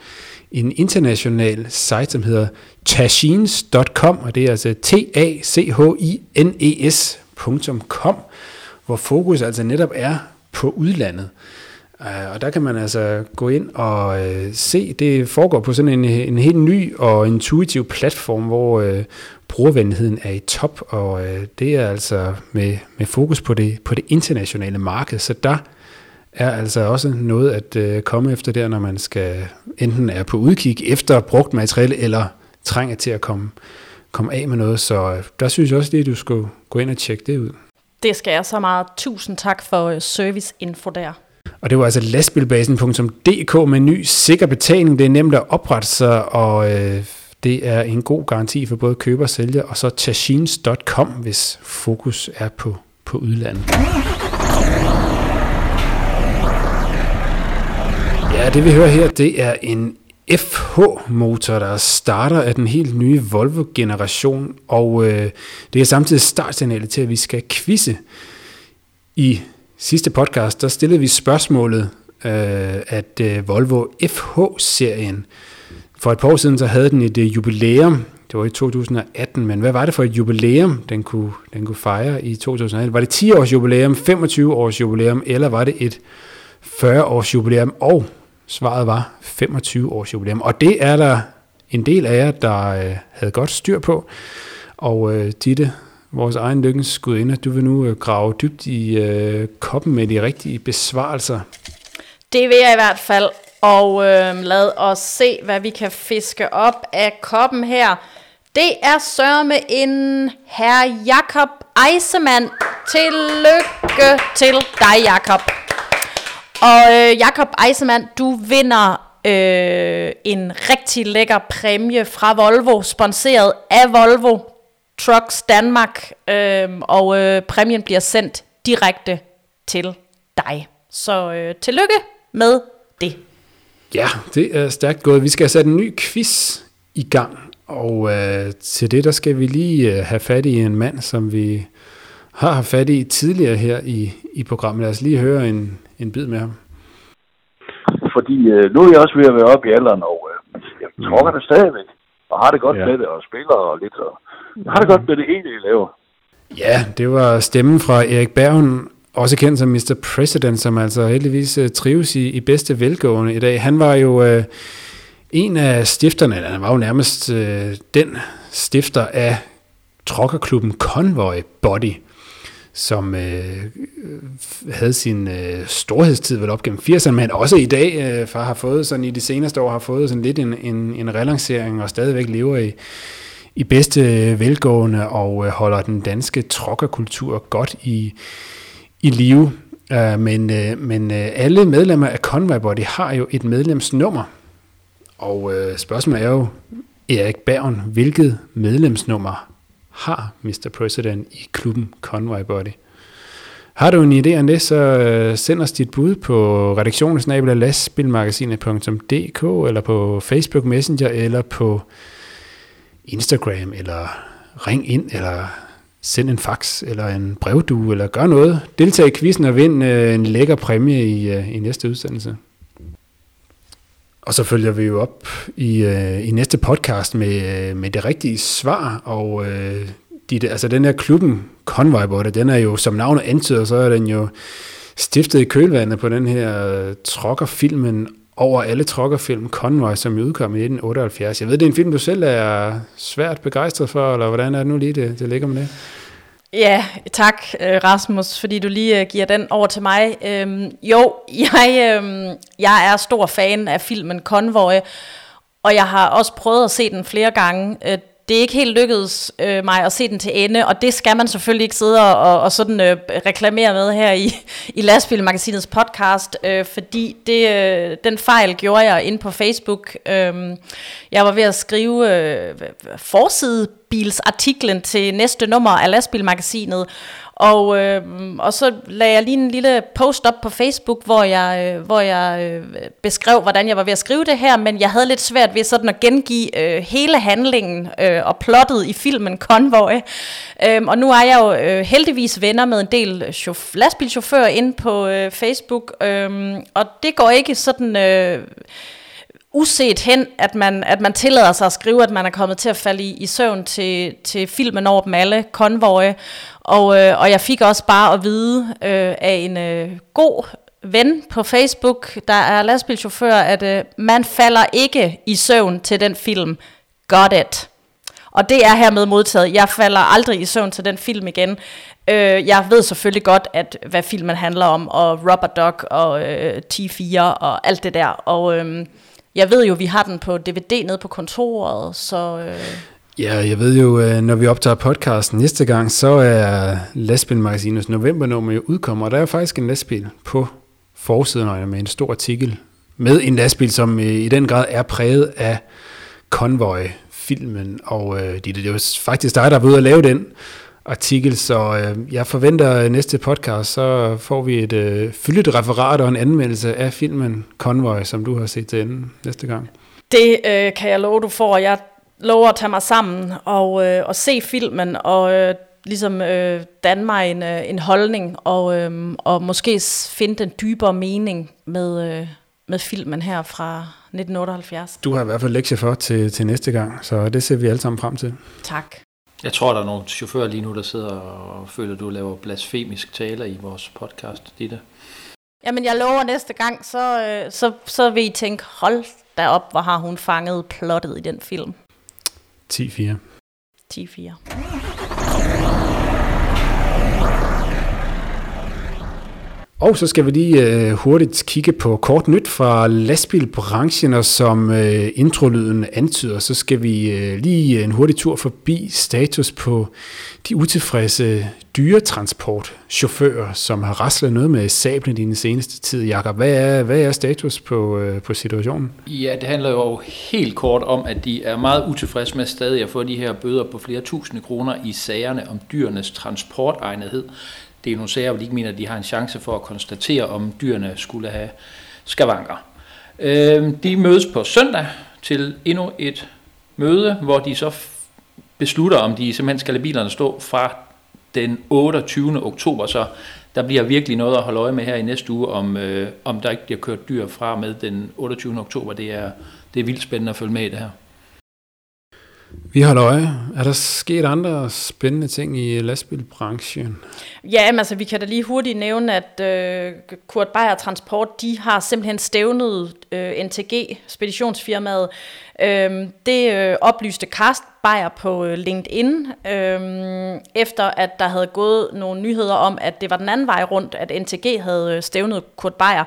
en international site, som hedder tachines.com, og det er altså T-A-C-H-I-N-E-S.com, hvor fokus altså netop er på udlandet. Øh, og der kan man altså gå ind og øh, se, det foregår på sådan en, en helt ny og intuitiv platform, hvor øh, brugervenligheden er i top, og uh, det er altså med, med fokus på det, på det internationale marked, så der er altså også noget at uh, komme efter der, når man skal enten er på udkig efter brugt materiale, eller trænger til at komme, komme af med noget, så uh, der synes jeg også lige, at du skulle gå ind og tjekke det ud. Det skal jeg så meget. Tusind tak for serviceinfo der. Og det var altså lastbilbasen.dk med ny sikker betaling. Det er nemt at oprette sig, og øh, det er en god garanti for både køber og sælger. Og så tashins.com, hvis fokus er på, på udlandet. Ja, det vi hører her, det er en FH-motor, der starter af den helt nye Volvo-generation, og øh, det er samtidig startsignalet til, at vi skal quizze i sidste podcast, der stillede vi spørgsmålet, øh, at øh, Volvo FH-serien, for et par år siden, så havde den et øh, jubilæum, det var i 2018, men hvad var det for et jubilæum, den kunne, den kunne fejre i 2018? Var det 10 års jubilæum, 25 års jubilæum, eller var det et 40 års jubilæum? Og svaret var 25 års jubilæum. Og det er der en del af jer, der øh, havde godt styr på. Og øh, Ditte, vores egen lykkens gudinde, du vil nu øh, grave dybt i øh, koppen med de rigtige besvarelser. Det vil jeg i hvert fald, og øh, lad os se, hvad vi kan fiske op af koppen her. Det er sørme en herr Jakob Eisemann. Tillykke til dig, Jakob. Og øh, Jakob Eisemann, du vinder øh, en rigtig lækker præmie fra Volvo, sponsoreret af Volvo. Trucks Danmark, øh, og øh, præmien bliver sendt direkte til dig. Så øh, tillykke med det. Ja, det er stærkt gået. Vi skal have sat en ny quiz i gang, og øh, til det der skal vi lige øh, have fat i en mand, som vi har haft fat i tidligere her i, i programmet. Lad os lige høre en, en bid med ham. Fordi øh, nu er jeg også ved at være oppe i alderen, og øh, jeg tror det stadigvæk, og har det godt ja. med det, og spiller og lidt, og jeg har det godt med det ene, jeg laver. Ja, det var stemmen fra Erik Bergen, også kendt som Mr. President, som altså heldigvis uh, trives i, i bedste velgående i dag. Han var jo øh, en af stifterne, eller han var jo nærmest øh, den stifter af trokkerklubben Convoy Body, som øh, havde sin øh, storhedstid vel op gennem 80'erne, men også i dag, øh, for har fået sådan i de seneste år, har fået sådan lidt en, en, en relancering og stadigvæk lever i, i bedste velgående og øh, holder den danske trokkerkultur godt i, i live. Uh, men uh, men uh, alle medlemmer af Convoy Body har jo et medlemsnummer. Og uh, spørgsmålet er jo, Erik Bergen, hvilket medlemsnummer har Mr. President i klubben Convoy Body? Har du en idé om det, så send os dit bud på redaktionsnabelalastspilmagasinet.dk eller på Facebook Messenger eller på Instagram, eller ring ind, eller send en fax, eller en brevdue, eller gør noget. Deltag i quizzen og vind øh, en lækker præmie i, øh, i næste udsendelse. Og så følger vi jo op i, øh, i næste podcast med, øh, med det rigtige svar, og øh, de, altså den her klubben Convoy Botte, den er jo, som navnet antyder, så er den jo stiftet i kølvandet på den her øh, trokkerfilmen over alle trokkerfilm Convoy, som udkom i 1978. Jeg ved, det er en film, du selv er svært begejstret for, eller hvordan er det nu lige, det, det ligger med det? Ja, tak øh, Rasmus, fordi du lige øh, giver den over til mig. Øhm, jo, jeg, øhm, jeg er stor fan af filmen Convoy, og jeg har også prøvet at se den flere gange øh, det er ikke helt lykkedes øh, mig at se den til ende, og det skal man selvfølgelig ikke sidde og, og sådan øh, reklamere med her i, i Lastbilmagasinets podcast, øh, fordi det, øh, den fejl gjorde jeg ind på Facebook. Øh, jeg var ved at skrive øh, forsidebilsartiklen til næste nummer af Lastbilmagasinet, og, øh, og så lagde jeg lige en lille post op på Facebook, hvor jeg, øh, hvor jeg øh, beskrev, hvordan jeg var ved at skrive det her, men jeg havde lidt svært ved sådan at gengive øh, hele handlingen øh, og plottet i filmen Convoy. Øh, og nu er jeg jo øh, heldigvis venner med en del chauff- lastbilchauffører inde på øh, Facebook, øh, og det går ikke sådan... Øh, uset hen, at man, at man tillader sig at skrive, at man er kommet til at falde i, i søvn til, til filmen over dem alle, Convoy. Og, øh, og jeg fik også bare at vide øh, af en øh, god ven på Facebook, der er lastbilchauffør, at øh, man falder ikke i søvn til den film. Got it. Og det er hermed modtaget. Jeg falder aldrig i søvn til den film igen. Øh, jeg ved selvfølgelig godt, at hvad filmen handler om, og Rubber Duck og øh, T4 og alt det der. Og øh, jeg ved jo, vi har den på DVD nede på kontoret, så... Øh, Ja, jeg ved jo, øh, når vi optager podcasten næste gang, så er Lastbilmagasinets novembernummer jo udkommer, og der er jo faktisk en lastbil på forsiden med en stor artikel med en lastbil, som øh, i den grad er præget af Convoy-filmen, og øh, det, det er jo faktisk dig, der er ude at lave den artikel, så øh, jeg forventer øh, næste podcast, så får vi et øh, fyldigt referat og en anmeldelse af filmen Convoy, som du har set til ende næste gang. Det øh, kan jeg love, du får. Jeg lover at tage mig sammen og, øh, og se filmen og øh, ligesom øh, danne mig en, øh, en holdning og, øh, og måske finde den dybere mening med, øh, med filmen her fra 1978. Du har i hvert fald lektier for til, til næste gang, så det ser vi alle sammen frem til. Tak. Jeg tror, der er nogle chauffører lige nu, der sidder og føler, at du laver blasfemisk taler i vores podcast, Ditte. Jamen, jeg lover næste gang, så, øh, så, så vil I tænke, hold da op, hvor har hun fanget plottet i den film. 10-4. 10-4. Og så skal vi lige øh, hurtigt kigge på kort nyt fra lastbilbranchen, og som øh, introlyden antyder, så skal vi øh, lige en hurtig tur forbi status på de utilfredse dyretransportchauffører, som har raslet noget med sablen i den seneste tid. Jakob, hvad er, hvad er status på, øh, på situationen? Ja, det handler jo helt kort om, at de er meget utilfredse med stadig at få de her bøder på flere tusinde kroner i sagerne om dyrenes transportegnethed det er nogle sager, hvor de ikke mener, at de har en chance for at konstatere, om dyrene skulle have skavanker. Øh, de mødes på søndag til endnu et møde, hvor de så beslutter, om de simpelthen skal lade bilerne stå fra den 28. oktober, så der bliver virkelig noget at holde øje med her i næste uge, om, øh, om der ikke bliver kørt dyr fra med den 28. oktober. Det er, det er vildt spændende at følge med i det her. Vi holder øje. Er der sket andre spændende ting i lastbilbranchen? Ja, men altså, vi kan da lige hurtigt nævne, at øh, Kurt Beyer Transport, de har simpelthen stævnet øh, NTG, speditionsfirmaet. Øh, det øh, oplyste Karst Beyer på øh, LinkedIn, øh, efter at der havde gået nogle nyheder om, at det var den anden vej rundt, at NTG havde øh, stævnet Kurt Beyer.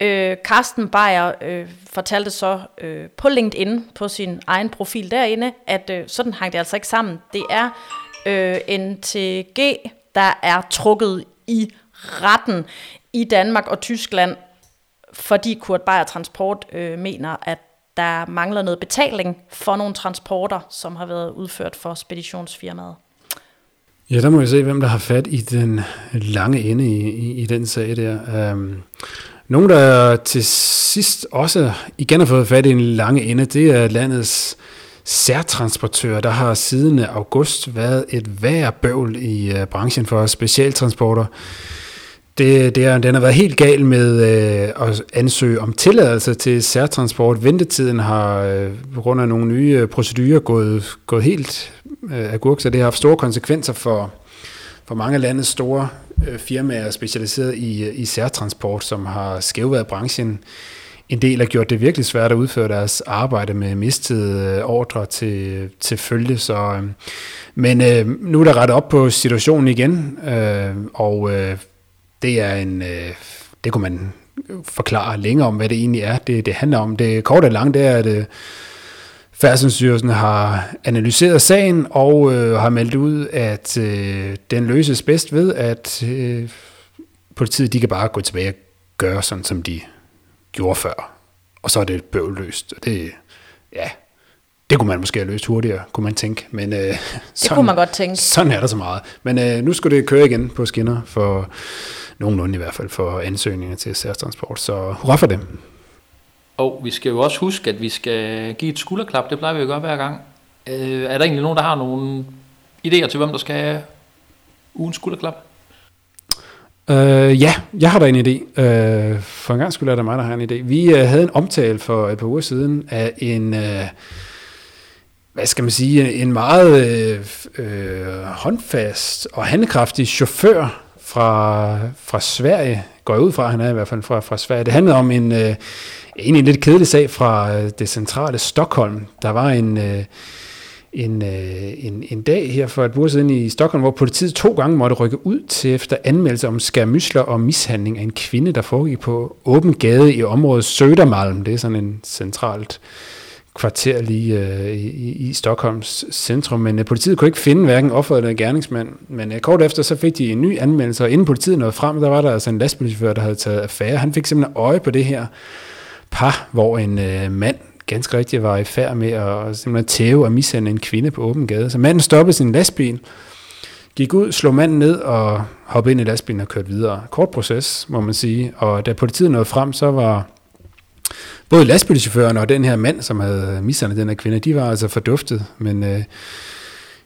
Øh, Carsten Beyer øh, fortalte så øh, på LinkedIn, på sin egen profil derinde, at øh, sådan hang det altså ikke sammen. Det er øh, NTG, der er trukket i retten i Danmark og Tyskland, fordi Kurt Beyer Transport øh, mener, at der mangler noget betaling for nogle transporter, som har været udført for speditionsfirmaet. Ja, der må jeg se, hvem der har fat i den lange ende i, i, i den sag der. Um, nogle, der til sidst også igen har fået fat i en lange ende, det er landets særtransportør, der har siden august været et værre bøvl i øh, branchen for specialtransporter. Det, det er, den har været helt gal med øh, at ansøge om tilladelse til særtransport. Ventetiden har øh, på grund af nogle nye øh, procedurer gået, gået helt øh, agurk, så det har haft store konsekvenser for, for mange af landets store øh, firmaer specialiseret i, i særtransport, som har skævværet branchen en del har gjort det virkelig svært at udføre deres arbejde med mistede øh, ordre til, til følge. Så, øh, men øh, nu er der ret op på situationen igen, øh, og øh, det er en, øh, det kunne man forklare længere om, hvad det egentlig er, det, det handler om. Det korte og lange, det er, at øh, Færdselsstyrelsen har analyseret sagen og øh, har meldt ud, at øh, den løses bedst ved, at øh, politiet de kan bare gå tilbage og gøre sådan, som de gjorde før. Og så er det bøvløst. Og det, ja, Det kunne man måske have løst hurtigere, kunne man tænke. Men, øh, Det sådan, kunne man godt tænke. Sådan er der så meget. Men øh, nu skulle det køre igen på skinner, for nogenlunde i hvert fald, for ansøgninger til særtransport. Så hurra for dem. Og vi skal jo også huske, at vi skal give et skulderklap. Det plejer vi jo gøre hver gang. Øh, er der egentlig nogen, der har nogle idéer til, hvem der skal have ugens skulderklap? Øh, ja, jeg har da en idé. Øh, for en gang skulle det mig, der har en idé. Vi øh, havde en omtale for et par uger siden af en, øh, hvad skal man sige, en meget øh, øh, håndfast og handlekraftig chauffør fra, fra Sverige, går jeg ud fra, han er i hvert fald fra, fra Sverige. Det handlede om en, øh, egentlig en lidt kedelig sag fra øh, det centrale Stockholm. Der var en... Øh, en, øh, en, en dag her for et uger siden i Stockholm, hvor politiet to gange måtte rykke ud til efter anmeldelse om skærmysler og mishandling af en kvinde, der foregik på åben gade i området Södermalm. Det er sådan en centralt kvarter lige øh, i, i Stockholms centrum, men øh, politiet kunne ikke finde hverken offeret eller gerningsmand. Men øh, kort efter så fik de en ny anmeldelse, og inden politiet nåede frem, der var der altså en lastbilchauffør, der havde taget affære. Han fik simpelthen øje på det her par, hvor en øh, mand ganske rigtigt var i færd med at simpelthen tæve og mishandle en kvinde på åben gade. Så manden stoppede sin lastbil, gik ud, slog manden ned og hoppede ind i lastbilen og kørte videre. Kort proces, må man sige. Og da politiet nåede frem, så var både lastbilchaufføren og den her mand, som havde mishandlet den her kvinde, de var altså forduftet. Men øh,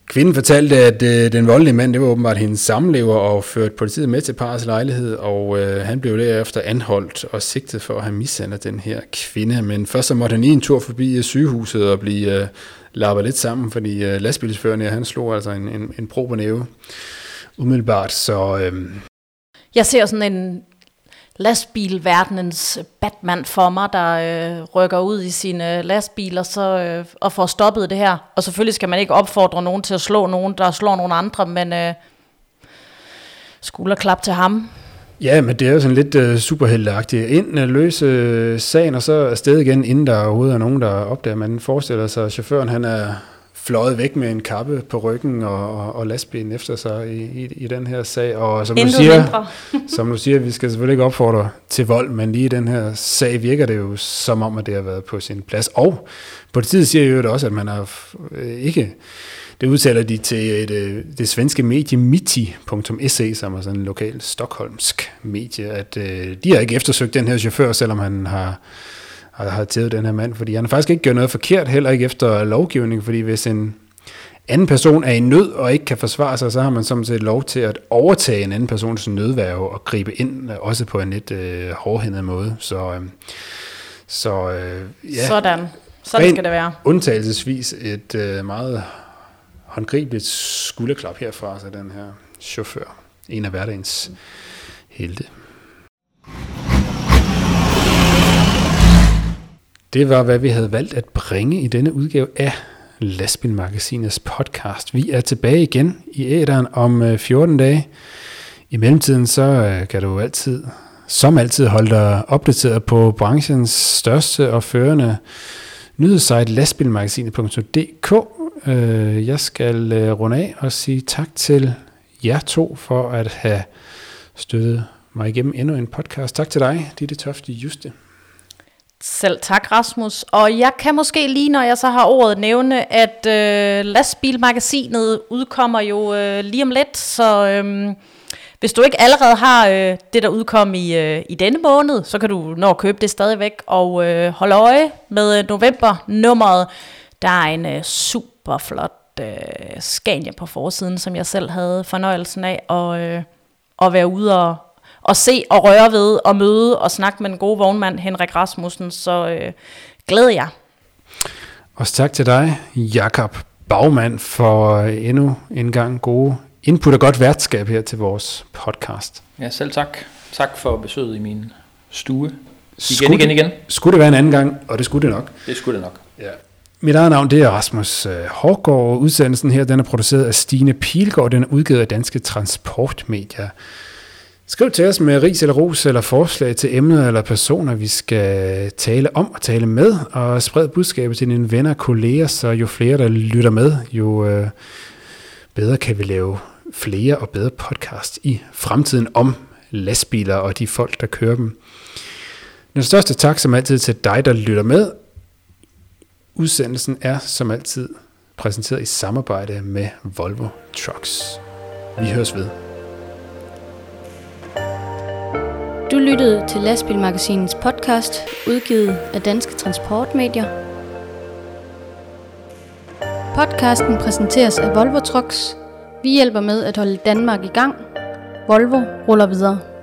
Kvinden fortalte, at øh, den voldelige mand, det var åbenbart hendes samlever, og førte politiet med til parrets lejlighed, og øh, han blev derefter anholdt og sigtet for at have mishandlet den her kvinde. Men først så måtte han i en tur forbi øh, sygehuset og blive øh, lappet lidt sammen, fordi øh, lastbilsføreren, ja, han slog altså en, en, en pro på næve umiddelbart. Så, øh, Jeg ser sådan en lastbilverdenens Batman for mig, der øh, rykker ud i sine øh, lastbiler så, øh, og får stoppet det her. Og selvfølgelig skal man ikke opfordre nogen til at slå nogen, der slår nogen andre, men øh, skulderklap til ham. Ja, men det er jo sådan lidt øh, superhelteagtigt. Ind øh, uh, løse uh, øh, sagen, og så afsted igen, inden der overhovedet er nogen, der opdager. Man forestiller sig, at chaufføren han er fløjet væk med en kappe på ryggen og, og, og lastbilen efter sig i, i, i den her sag. Og som du, siger, som du siger, vi skal selvfølgelig ikke opfordre til vold, men lige i den her sag virker det jo som om, at det har været på sin plads. Og politiet siger jo også, at man har øh, ikke... Det udtaler de til et, øh, det svenske medie Mitti.se, som er sådan en lokal stokholmsk medie, at øh, de har ikke eftersøgt den her chauffør, selvom han har har, har tævet den her mand, fordi han har faktisk ikke gjort noget forkert, heller ikke efter lovgivning, fordi hvis en anden person er i nød og ikke kan forsvare sig, så har man som set lov til at overtage en anden persons nødværve og gribe ind, øh, også på en lidt øh, hårdhændet måde. Så, øh, så øh, ja. Sådan. Sådan skal det være. Undtagelsesvis et øh, meget håndgribeligt skulderklap herfra, altså den her chauffør. En af hverdagens helte. Det var, hvad vi havde valgt at bringe i denne udgave af Lastbilmagasinets podcast. Vi er tilbage igen i æderen om øh, 14 dage. I mellemtiden så øh, kan du altid, som altid, holde dig opdateret på branchens største og førende nyhedssite lastbilmagasinet.dk. Øh, jeg skal runde af og sige tak til jer to for at have støttet mig igennem endnu en podcast. Tak til dig, Ditte Tofte Juste. Selv tak, Rasmus. Og jeg kan måske lige, når jeg så har ordet, nævne, at øh, lastbilmagasinet udkommer jo øh, lige om lidt, så øh, hvis du ikke allerede har øh, det, der udkom i, øh, i denne måned, så kan du nå at købe det stadigvæk, og øh, holde øje med øh, november-nummeret. Der er en øh, super flot øh, Scania på forsiden, som jeg selv havde fornøjelsen af at, øh, at være ude og, at se og røre ved og møde og snakke med den gode vognmand Henrik Rasmussen, så øh, glæder jeg. Også tak til dig, Jakob Bagmand, for endnu en gang gode input og godt værtskab her til vores podcast. Ja, selv tak. Tak for besøget i min stue. Igen, skulle, igen, igen. Skulle det være en anden gang, og det skulle det nok. Det skulle det nok. Ja. Mit eget navn det er Rasmus øh, Hårgaard, udsendelsen her den er produceret af Stine Pilgaard, den er udgivet af Danske Transportmedier. Skriv til os med ris eller ros eller forslag til emner eller personer, vi skal tale om og tale med, og spred budskabet til dine venner og kolleger, så jo flere, der lytter med, jo øh, bedre kan vi lave flere og bedre podcast i fremtiden om lastbiler og de folk, der kører dem. Den største tak som altid til dig, der lytter med. Udsendelsen er som altid præsenteret i samarbejde med Volvo Trucks. Vi høres ved. Du lyttede til Lastbilmagasinets podcast, udgivet af Danske Transportmedier. Podcasten præsenteres af Volvo Trucks. Vi hjælper med at holde Danmark i gang. Volvo ruller videre.